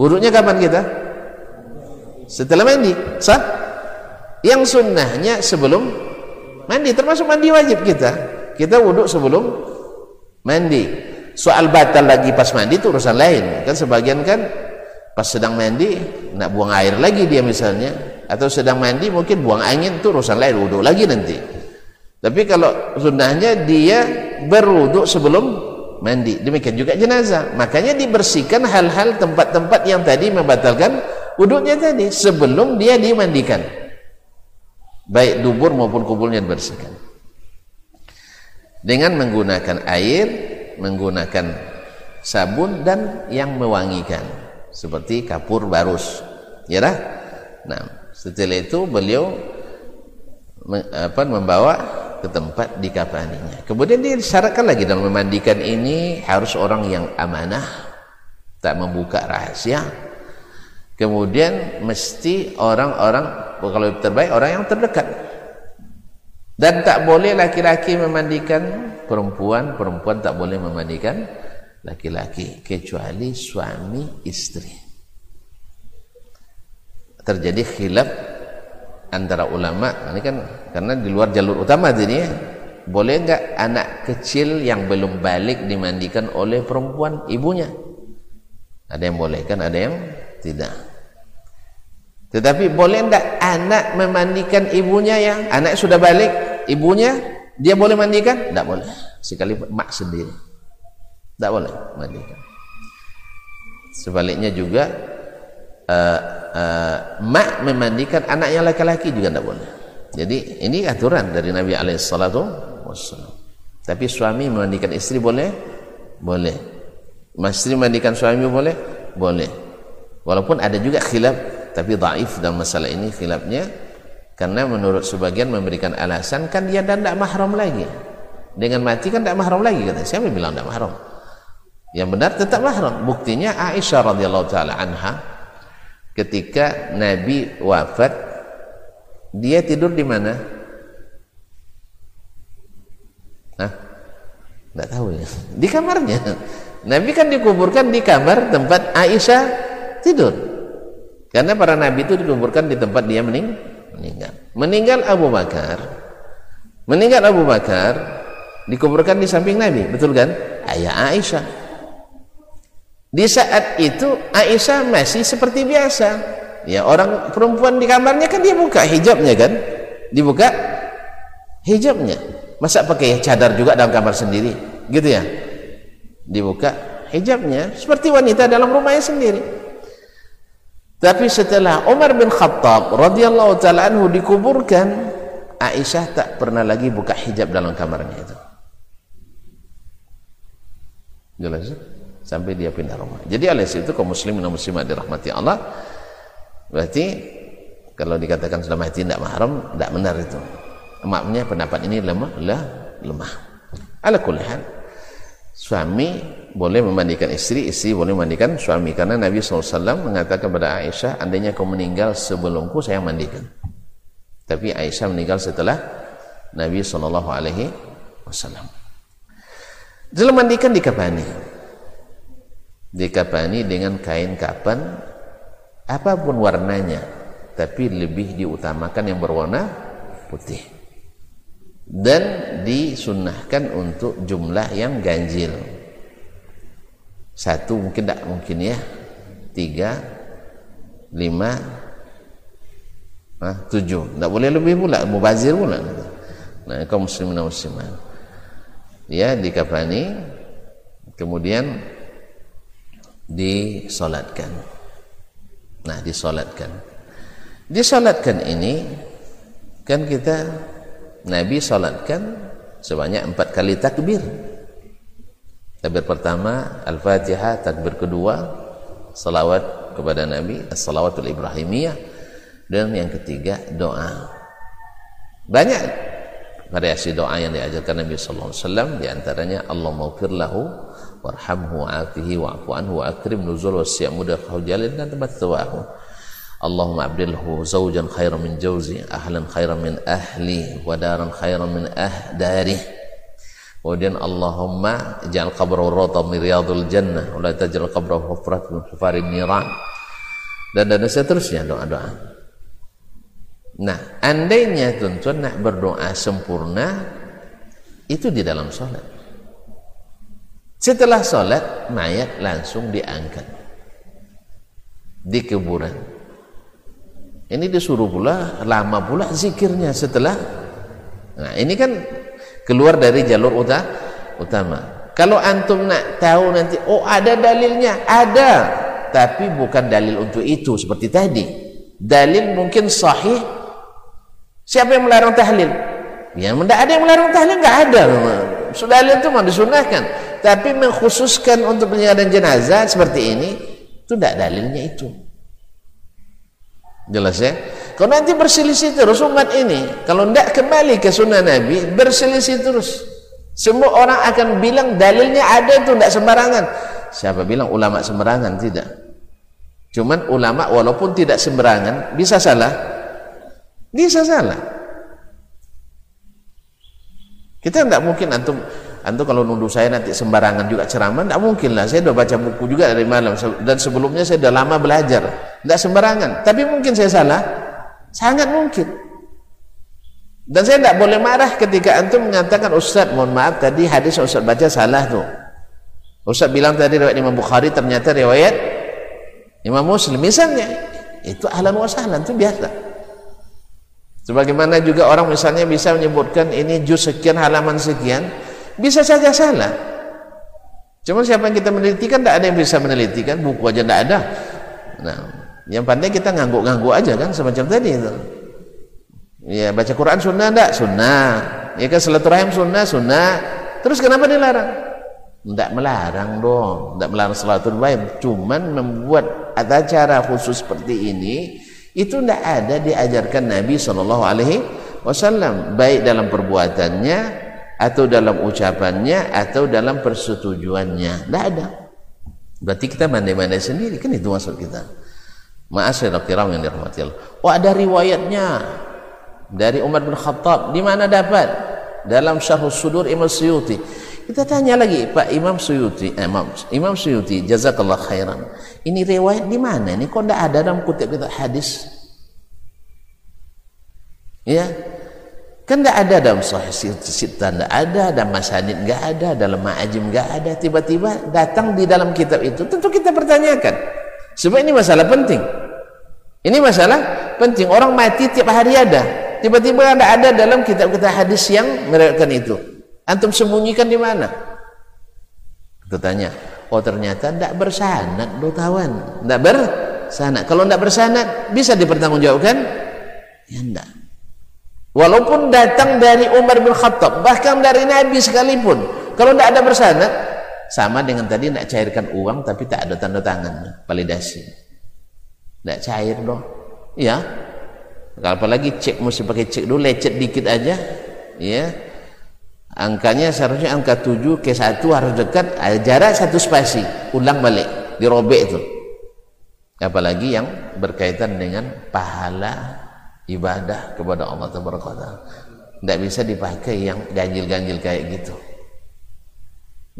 Speaker 1: Wuduknya kapan kita? Setelah mandi. Sah? Yang sunnahnya sebelum mandi. Termasuk mandi wajib kita. Kita wuduk sebelum mandi. Soal batal lagi pas mandi itu urusan lain. Kan sebagian kan pas sedang mandi nak buang air lagi dia misalnya. Atau sedang mandi mungkin buang angin itu urusan lain. Wuduk lagi nanti. Tapi kalau sunnahnya dia berwuduk sebelum mandi demikian juga jenazah makanya dibersihkan hal-hal tempat-tempat yang tadi membatalkan wuduknya tadi sebelum dia dimandikan baik dubur maupun kuburnya dibersihkan dengan menggunakan air menggunakan sabun dan yang mewangikan seperti kapur barus ya dah nah setelah itu beliau apa membawa ke tempat dikafaninya. Kemudian disyaratkan lagi dalam memandikan ini harus orang yang amanah, tak membuka rahasia. Kemudian mesti orang-orang kalau terbaik orang yang terdekat. Dan tak boleh laki-laki memandikan perempuan, perempuan tak boleh memandikan laki-laki kecuali suami istri. Terjadi khilaf antara ulama ini kan karena di luar jalur utama ini ya. boleh enggak anak kecil yang belum balik dimandikan oleh perempuan ibunya ada yang boleh kan ada yang tidak tetapi boleh enggak anak memandikan ibunya yang anak sudah balik ibunya dia boleh mandikan? Tidak boleh. Sekali mak sendiri. Tidak boleh mandikan. Sebaliknya juga uh, uh, mak memandikan anaknya laki-laki juga tidak boleh. Jadi ini aturan dari Nabi alaihissalatu wassalam. Tapi suami memandikan istri boleh? Boleh. Istri memandikan suami boleh? Boleh. Walaupun ada juga khilaf tapi daif dalam masalah ini khilafnya karena menurut sebagian memberikan alasan kan dia dan tidak mahram lagi dengan mati kan tidak mahram lagi kata siapa yang bilang tidak mahram yang benar tetap mahram buktinya Aisyah radhiyallahu taala anha ketika Nabi wafat dia tidur di mana? Hah? Tidak tahu ya. Di kamarnya. Nabi kan dikuburkan di kamar tempat Aisyah tidur. Karena para nabi itu dikuburkan di tempat dia mening meninggal. Meninggal Abu Bakar. Meninggal Abu Bakar dikuburkan di samping Nabi, betul kan? Ayah Aisyah. Di saat itu Aisyah masih seperti biasa. Ya, orang perempuan di kamarnya kan dia buka hijabnya kan? Dibuka hijabnya. Masa pakai cadar juga dalam kamar sendiri? Gitu ya? Dibuka hijabnya seperti wanita dalam rumahnya sendiri. Tapi setelah Umar bin Khattab radhiyallahu taala anhu dikuburkan, Aisyah tak pernah lagi buka hijab dalam kamarnya itu. Jelas? sampai dia pindah rumah. Jadi oleh itu kaum muslimin dan muslimat dirahmati Allah berarti kalau dikatakan sudah mati tidak mahram tidak benar itu. Maknya pendapat ini lemah lah lemah. Ala kulli hal suami boleh memandikan istri, istri boleh memandikan suami. Karena Nabi SAW mengatakan kepada Aisyah andainya kau meninggal sebelumku saya mandikan. Tapi Aisyah meninggal setelah Nabi SAW dalam mandikan dikapani. Dikapani dengan kain kapan apa pun warnanya tapi lebih diutamakan yang berwarna putih dan disunnahkan untuk jumlah yang ganjil. Satu mungkin tidak mungkin ya. Tiga lima ah, tujuh. Tidak boleh lebih pula mubazir pula. Nah kaum muslimin muslimat. Ya dikafani kemudian disolatkan. Nah disolatkan. Disolatkan ini kan kita Nabi solatkan sebanyak empat kali takbir. Takbir pertama Al-Fatihah takbir kedua salawat kepada Nabi as-salawatul ibrahimiyah dan yang ketiga doa. Banyak variasi doa yang diajarkan Nabi sallallahu alaihi wasallam di antaranya Allahumma ighfir lahu warhamhu wa'afihi wa'fu anhu wa akrim nuzul wasi'a mudakhahu jalil dan tempat tawahu Allahumma abdilhu zawjan khairan min jawzi ahlan khairan min ahli wa daran khairan min ahdari kemudian Allahumma ja'al qabrahu rawta min riyadul jannah wa taj'al qabrahu hufrat min hufarin niran dan dan seterusnya doa-doa Nah, andainya tuan-tuan nak berdoa sempurna itu di dalam solat. Setelah solat, mayat langsung diangkat di kuburan. Ini disuruh pula lama pula zikirnya setelah. Nah, ini kan keluar dari jalur utama. Kalau antum nak tahu nanti, oh ada dalilnya, ada, tapi bukan dalil untuk itu seperti tadi. Dalil mungkin sahih Siapa yang melarang tahlil? Yang tidak ada yang melarang tahlil, enggak ada. Sudah itu mah disunahkan. Tapi mengkhususkan untuk penyerahan jenazah seperti ini, itu tidak dalilnya itu. Jelas ya? Kalau nanti berselisih terus umat ini, kalau tidak kembali ke sunnah Nabi, berselisih terus. Semua orang akan bilang dalilnya ada itu tidak sembarangan. Siapa bilang ulama sembarangan? Tidak. Cuman ulama walaupun tidak sembarangan bisa salah bisa salah. Kita tidak mungkin antum antum kalau nuduh saya nanti sembarangan juga ceramah, tidak mungkin lah. Saya sudah baca buku juga dari malam dan sebelumnya saya sudah lama belajar, tidak sembarangan. Tapi mungkin saya salah, sangat mungkin. Dan saya tidak boleh marah ketika antum mengatakan Ustaz, mohon maaf tadi hadis Ustaz baca salah tuh. Ustaz bilang tadi riwayat Imam Bukhari ternyata riwayat Imam Muslim misalnya. Itu ahlan wa sahlan itu biasa. Sebagaimana juga orang misalnya bisa menyebutkan ini juz sekian halaman sekian, bisa saja salah. Cuma siapa yang kita meneliti kan tidak ada yang bisa meneliti kan, buku aja tidak ada. Nah, yang pandai kita ngangguk-ngangguk aja kan semacam tadi itu. Ya baca Quran sunnah tidak? Sunnah. Ya kan silaturahim sunnah, sunnah. Terus kenapa dilarang? Tidak melarang dong, tidak melarang silaturahim, baik. Cuman membuat ada cara khusus seperti ini itu tidak ada diajarkan Nabi Shallallahu Alaihi Wasallam baik dalam perbuatannya atau dalam ucapannya atau dalam persetujuannya. Tidak ada. Berarti kita mandai-mandai sendiri. Kan itu maksud kita. Ma'asyiral kiram yang dirahmati Allah. Oh ada riwayatnya. Dari Umar bin Khattab. Di mana dapat? Dalam Syarh Sudur Imam Suyuti. Kita tanya lagi Pak Imam Suyuti eh, Imam, Imam Suyuti jazakallah khairan. Ini riwayat di mana? Ini kok tidak ada dalam kutip kita hadis? Ya, kan tidak ada dalam sahih sita tidak ada, dalam masanid nggak ada, dalam ma'ajim nggak ada. Tiba-tiba datang di dalam kitab itu, tentu kita pertanyakan. Sebab ini masalah penting. Ini masalah penting. Orang mati tiap hari ada. Tiba-tiba ada ada dalam kitab kita hadis yang meriwayatkan itu. Antum sembunyikan di mana? Kita tanya, oh ternyata tidak bersanad do kawan tidak bersanad kalau tidak bersanad bisa dipertanggungjawabkan ya tidak walaupun datang dari Umar bin Khattab bahkan dari Nabi sekalipun. Kalau tidak ada bersanad sama dengan tadi tidak cairkan uang tapi tak ada tanda tangan validasi. Tidak cair dong. Ya apalagi cek mesti pakai cek dulu lecet dikit aja. Ya angkanya seharusnya angka 7 ke 1 harus dekat. Jarak satu spasi ulang balik dirobek itu. Apalagi yang berkaitan dengan pahala ibadah kepada Allah Taala tidak bisa dipakai yang ganjil-ganjil kayak gitu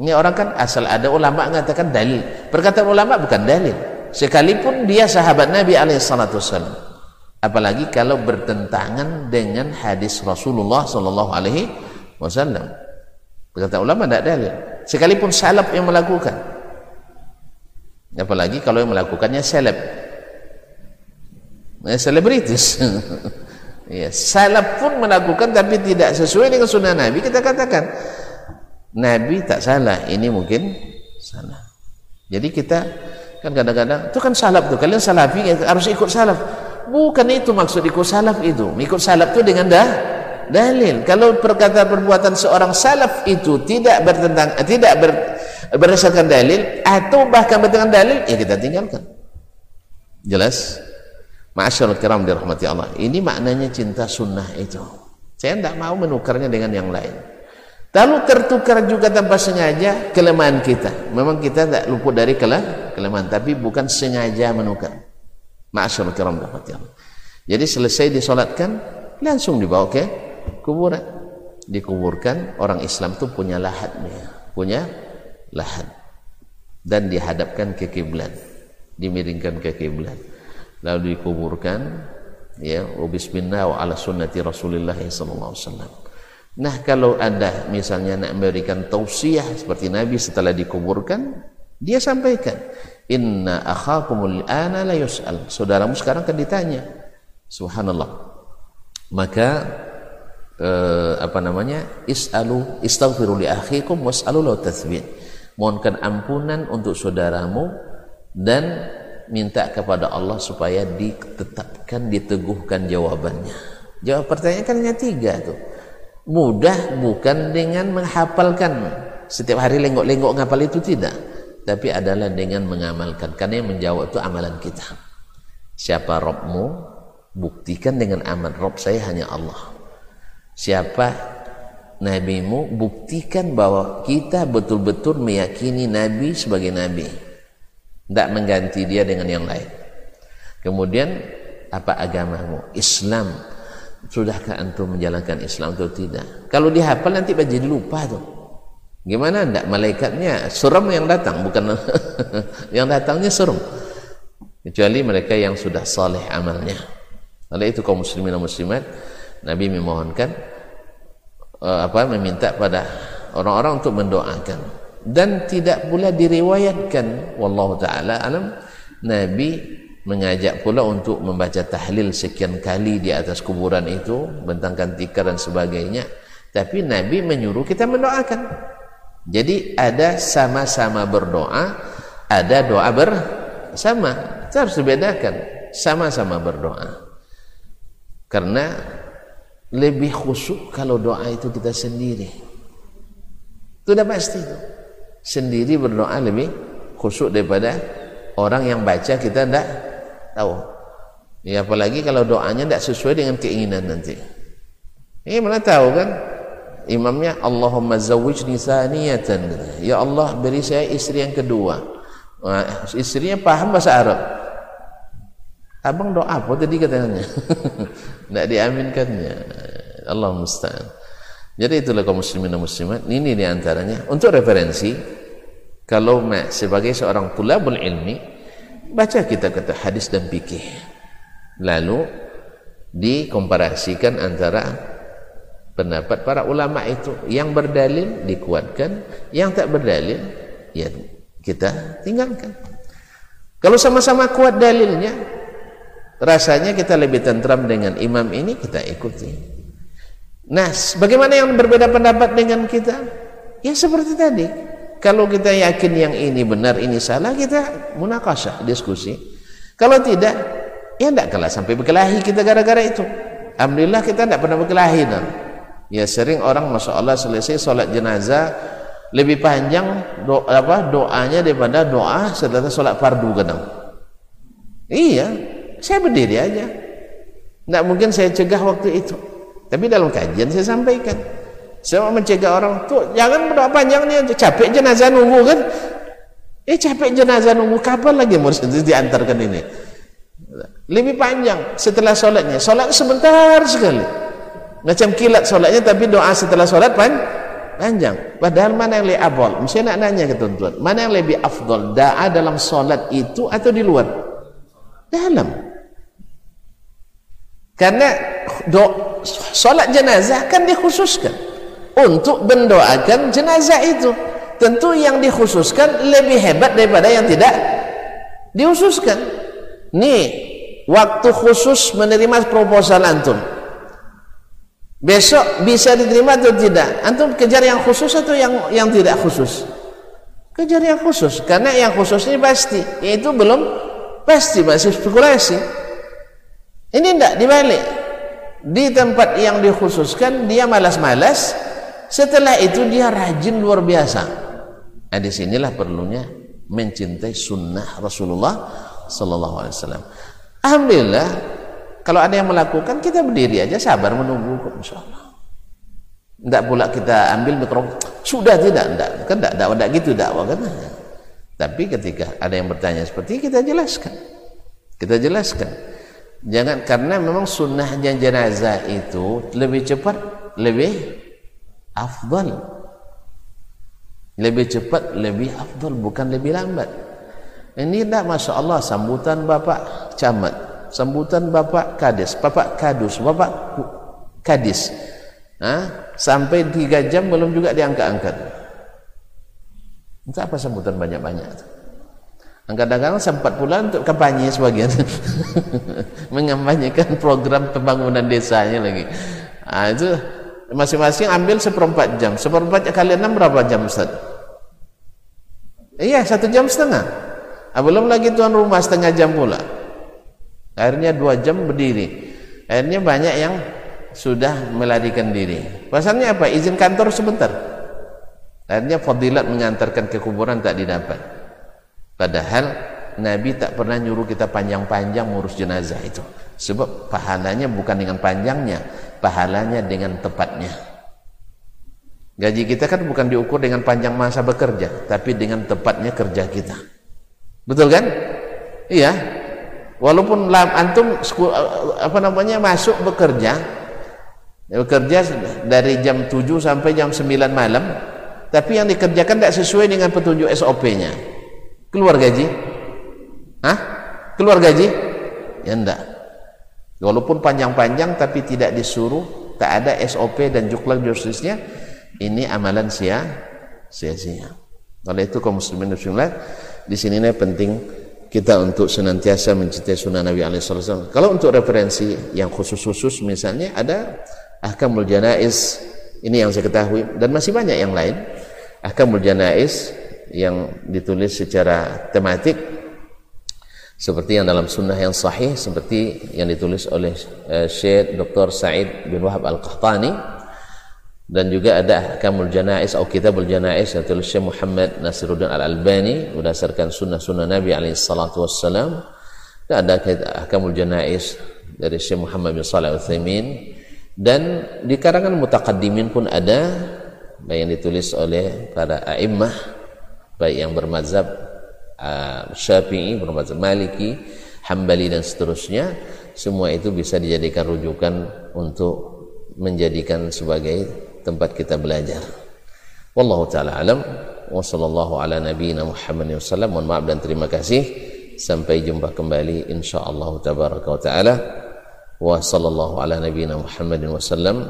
Speaker 1: ini orang kan asal ada ulama mengatakan dalil perkataan ulama bukan dalil sekalipun dia sahabat Nabi alaihissalatu apalagi kalau bertentangan dengan hadis Rasulullah sallallahu alaihi wasallam. Ulama tidak dalil. Sekalipun salaf yang melakukan. Apalagi kalau yang melakukannya seleb. Ya, selebritis. *laughs* ya, salaf pun melakukan tapi tidak sesuai dengan sunnah Nabi, kita katakan Nabi tak salah, ini mungkin salah. Jadi kita kan kadang-kadang itu kan salaf tuh, kalian salafi harus ikut salaf. Bukan itu maksud ikut salaf itu. Ikut salaf itu dengan dah dalil kalau perkataan perbuatan seorang salaf itu tidak bertentang tidak ber, berdasarkan dalil atau bahkan bertentang dalil ya kita tinggalkan jelas Ma'asyarul kiram dirahmati Allah. Ini maknanya cinta sunnah itu. Saya tidak mau menukarnya dengan yang lain. Lalu tertukar juga tanpa sengaja kelemahan kita. Memang kita tidak luput dari kelemahan tapi bukan sengaja menukar. Ma'asyarul kiram dirahmati Allah. Jadi selesai disolatkan langsung dibawa ke kuburan. Dikuburkan orang Islam itu punya lahatnya punya lahat dan dihadapkan ke kiblat. Dimiringkan ke kiblat lalu dikuburkan ya bismillah wa ala sunnati rasulillah sallallahu wasallam. Nah kalau ada misalnya nak memberikan tausiah seperti nabi setelah dikuburkan dia sampaikan inna akhakumul ana la yus'al. Saudaramu sekarang kan ditanya subhanallah. Maka eh, apa namanya? Isalu istaghfiru li akhikum was'alu lahu tathbit mohonkan ampunan untuk saudaramu dan minta kepada Allah supaya ditetapkan diteguhkan jawabannya. Jawab pertanyaan kan hanya tiga tuh. Mudah bukan dengan menghafalkan. Setiap hari lenggok-lenggok ngapal itu tidak. Tapi adalah dengan mengamalkan. Karena yang menjawab itu amalan kita. Siapa Robmu buktikan dengan amal Rob saya hanya Allah. Siapa nabimu buktikan bahwa kita betul-betul meyakini nabi sebagai nabi tidak mengganti dia dengan yang lain. Kemudian apa agamamu? Islam. Sudahkah antum menjalankan Islam atau tidak? Kalau dihafal nanti jadi lupa tuh. Gimana? Ndak malaikatnya serem yang datang bukan *laughs* yang datangnya serem. Kecuali mereka yang sudah saleh amalnya. Oleh itu kaum muslimin dan muslimat Nabi memohonkan uh, apa meminta pada orang-orang untuk mendoakan dan tidak pula diriwayatkan. Wallahu taala alam. Nabi mengajak pula untuk membaca tahlil sekian kali di atas kuburan itu bentangkan tikar dan sebagainya. Tapi Nabi menyuruh kita mendoakan. Jadi ada sama-sama berdoa ada doa bersama. Kita harus dibedakan. Sama-sama berdoa. Karena lebih khusyuk kalau doa itu kita sendiri. Itu sudah pasti itu sendiri berdoa lebih khusyuk daripada orang yang baca kita tidak tahu. Ya apalagi kalau doanya tidak sesuai dengan keinginan nanti. Ini mana tahu kan? Imamnya Allahumma zawwijni saniyatan. Ya Allah beri saya istri yang kedua. Nah, istrinya paham bahasa Arab. Abang doa apa tadi katanya? *laughs* Tidak diaminkannya. Allah musta'an jadi itulah kaum muslimin dan muslimat ini di antaranya untuk referensi kalau sebagai seorang tulabul ilmi baca kita kata hadis dan fikih. Lalu dikomparasikan antara pendapat para ulama itu. Yang berdalil dikuatkan. Yang tak berdalil ya kita tinggalkan. Kalau sama-sama kuat dalilnya rasanya kita lebih tentram dengan imam ini kita ikuti nah bagaimana yang berbeda pendapat dengan kita? Ya seperti tadi. Kalau kita yakin yang ini benar ini salah kita munakasah diskusi. Kalau tidak ya tidak kalah sampai berkelahi kita gara-gara itu. Alhamdulillah kita tidak pernah berkelahi nah. ya sering orang Masya Allah selesai sholat jenazah lebih panjang do, apa, doanya daripada doa setelah sholat fardu kadang. Iya saya berdiri aja. Tidak mungkin saya cegah waktu itu tapi dalam kajian saya sampaikan Saya mencegah orang tuh jangan berdoa panjang nih capek jenazah nunggu kan. Eh capek jenazah nunggu kapan lagi mau diantarkan ini? Lebih panjang setelah sholatnya. Sholat sebentar sekali. Macam kilat sholatnya tapi doa setelah sholat pan panjang. Padahal mana yang lebih abol? Mesti nak nanya ke tuan-tuan. Mana yang lebih afdol? Doa dalam sholat itu atau di luar? Dalam. Karena do, sholat jenazah kan dikhususkan. Untuk mendoakan jenazah itu. Tentu yang dikhususkan lebih hebat daripada yang tidak dikhususkan nih waktu khusus menerima proposal antum. Besok bisa diterima atau tidak? Antum kejar yang khusus atau yang yang tidak khusus? Kejar yang khusus. Karena yang khusus ini pasti. Yaitu belum pasti masih spekulasi. Ini tidak dibalik di tempat yang dikhususkan dia malas-malas. Setelah itu dia rajin luar biasa. Nah di sinilah perlunya mencintai sunnah Rasulullah Sallallahu Alaihi Wasallam. Alhamdulillah kalau ada yang melakukan kita berdiri aja sabar menunggu kok insya Allah tidak pula kita ambil mikrofon sudah tidak tidak kan tidak dakwah tidak gitu dakwah kan? Tapi ketika ada yang bertanya seperti kita jelaskan. Kita jelaskan jangan karena memang sunnahnya jenazah itu lebih cepat lebih afdal. Lebih cepat lebih afdal bukan lebih lambat. Ini dah Masya Allah sambutan Bapak Camat sambutan Bapak Kades Bapak Kadus Bapak Kadis. Ha? sampai tiga jam belum juga diangkat-angkat. Untuk apa sambutan banyak-banyak kadang-kadang sempat pula untuk kampanye sebagian. *laughs* Mengampanyekan program pembangunan desanya lagi. Nah, itu masing-masing ambil seperempat jam. Seperempat kali enam berapa jam Ustaz? iya satu jam setengah. Ah, belum lagi tuan rumah setengah jam pula. Akhirnya dua jam berdiri. Akhirnya banyak yang sudah melarikan diri. Pasalnya apa? Izin kantor sebentar. Akhirnya fadilat mengantarkan ke kuburan tak didapat padahal Nabi tak pernah nyuruh kita panjang-panjang ngurus jenazah itu. Sebab pahalanya bukan dengan panjangnya pahalanya dengan tepatnya. Gaji kita kan bukan diukur dengan panjang masa bekerja tapi dengan tepatnya kerja kita. Betul kan? Iya. Walaupun antum apa namanya masuk bekerja bekerja dari jam 7 sampai jam 9 malam tapi yang dikerjakan tidak sesuai dengan petunjuk SOP nya keluar gaji? Hah? keluar gaji? Ya enggak. Walaupun panjang-panjang tapi tidak disuruh tak ada SOP dan juklan justisnya ini amalan sia sia-sia. Oleh itu kaum muslimin muslimat di sini ini penting kita untuk senantiasa mencintai sunnah Nabi SAW kalau untuk referensi yang khusus-khusus misalnya ada ahkamul janais ini yang saya ketahui dan masih banyak yang lain. Ahkamul janais yang ditulis secara tematik seperti yang dalam sunnah yang sahih seperti yang ditulis oleh uh, Syekh Dr. Said bin Wahab Al-Qahtani. Dan juga ada Ahkamul Janais atau Kitabul Janais yang ditulis Syekh Muhammad Nasiruddin Al-Albani berdasarkan sunnah-sunnah Nabi alaihi salatu wassalam. Dan ada Ahkamul Janais dari Syekh Muhammad bin Shalih Al-Utsaimin. Dan di karangan mutaqaddimin pun ada yang ditulis oleh para a'immah baik yang bermazhab uh, Syafi'i, bermazhab Maliki, Hambali dan seterusnya, semua itu bisa dijadikan rujukan untuk menjadikan sebagai tempat kita belajar. Wallahu taala alam wa ala nabiyyina Muhammadin wasallam. Mohon maaf dan terima kasih. Sampai jumpa kembali insyaallah tabaraka wa taala. Wa ala nabiyyina Muhammadin wasallam.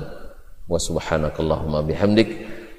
Speaker 1: Wa subhanakallahumma bihamdik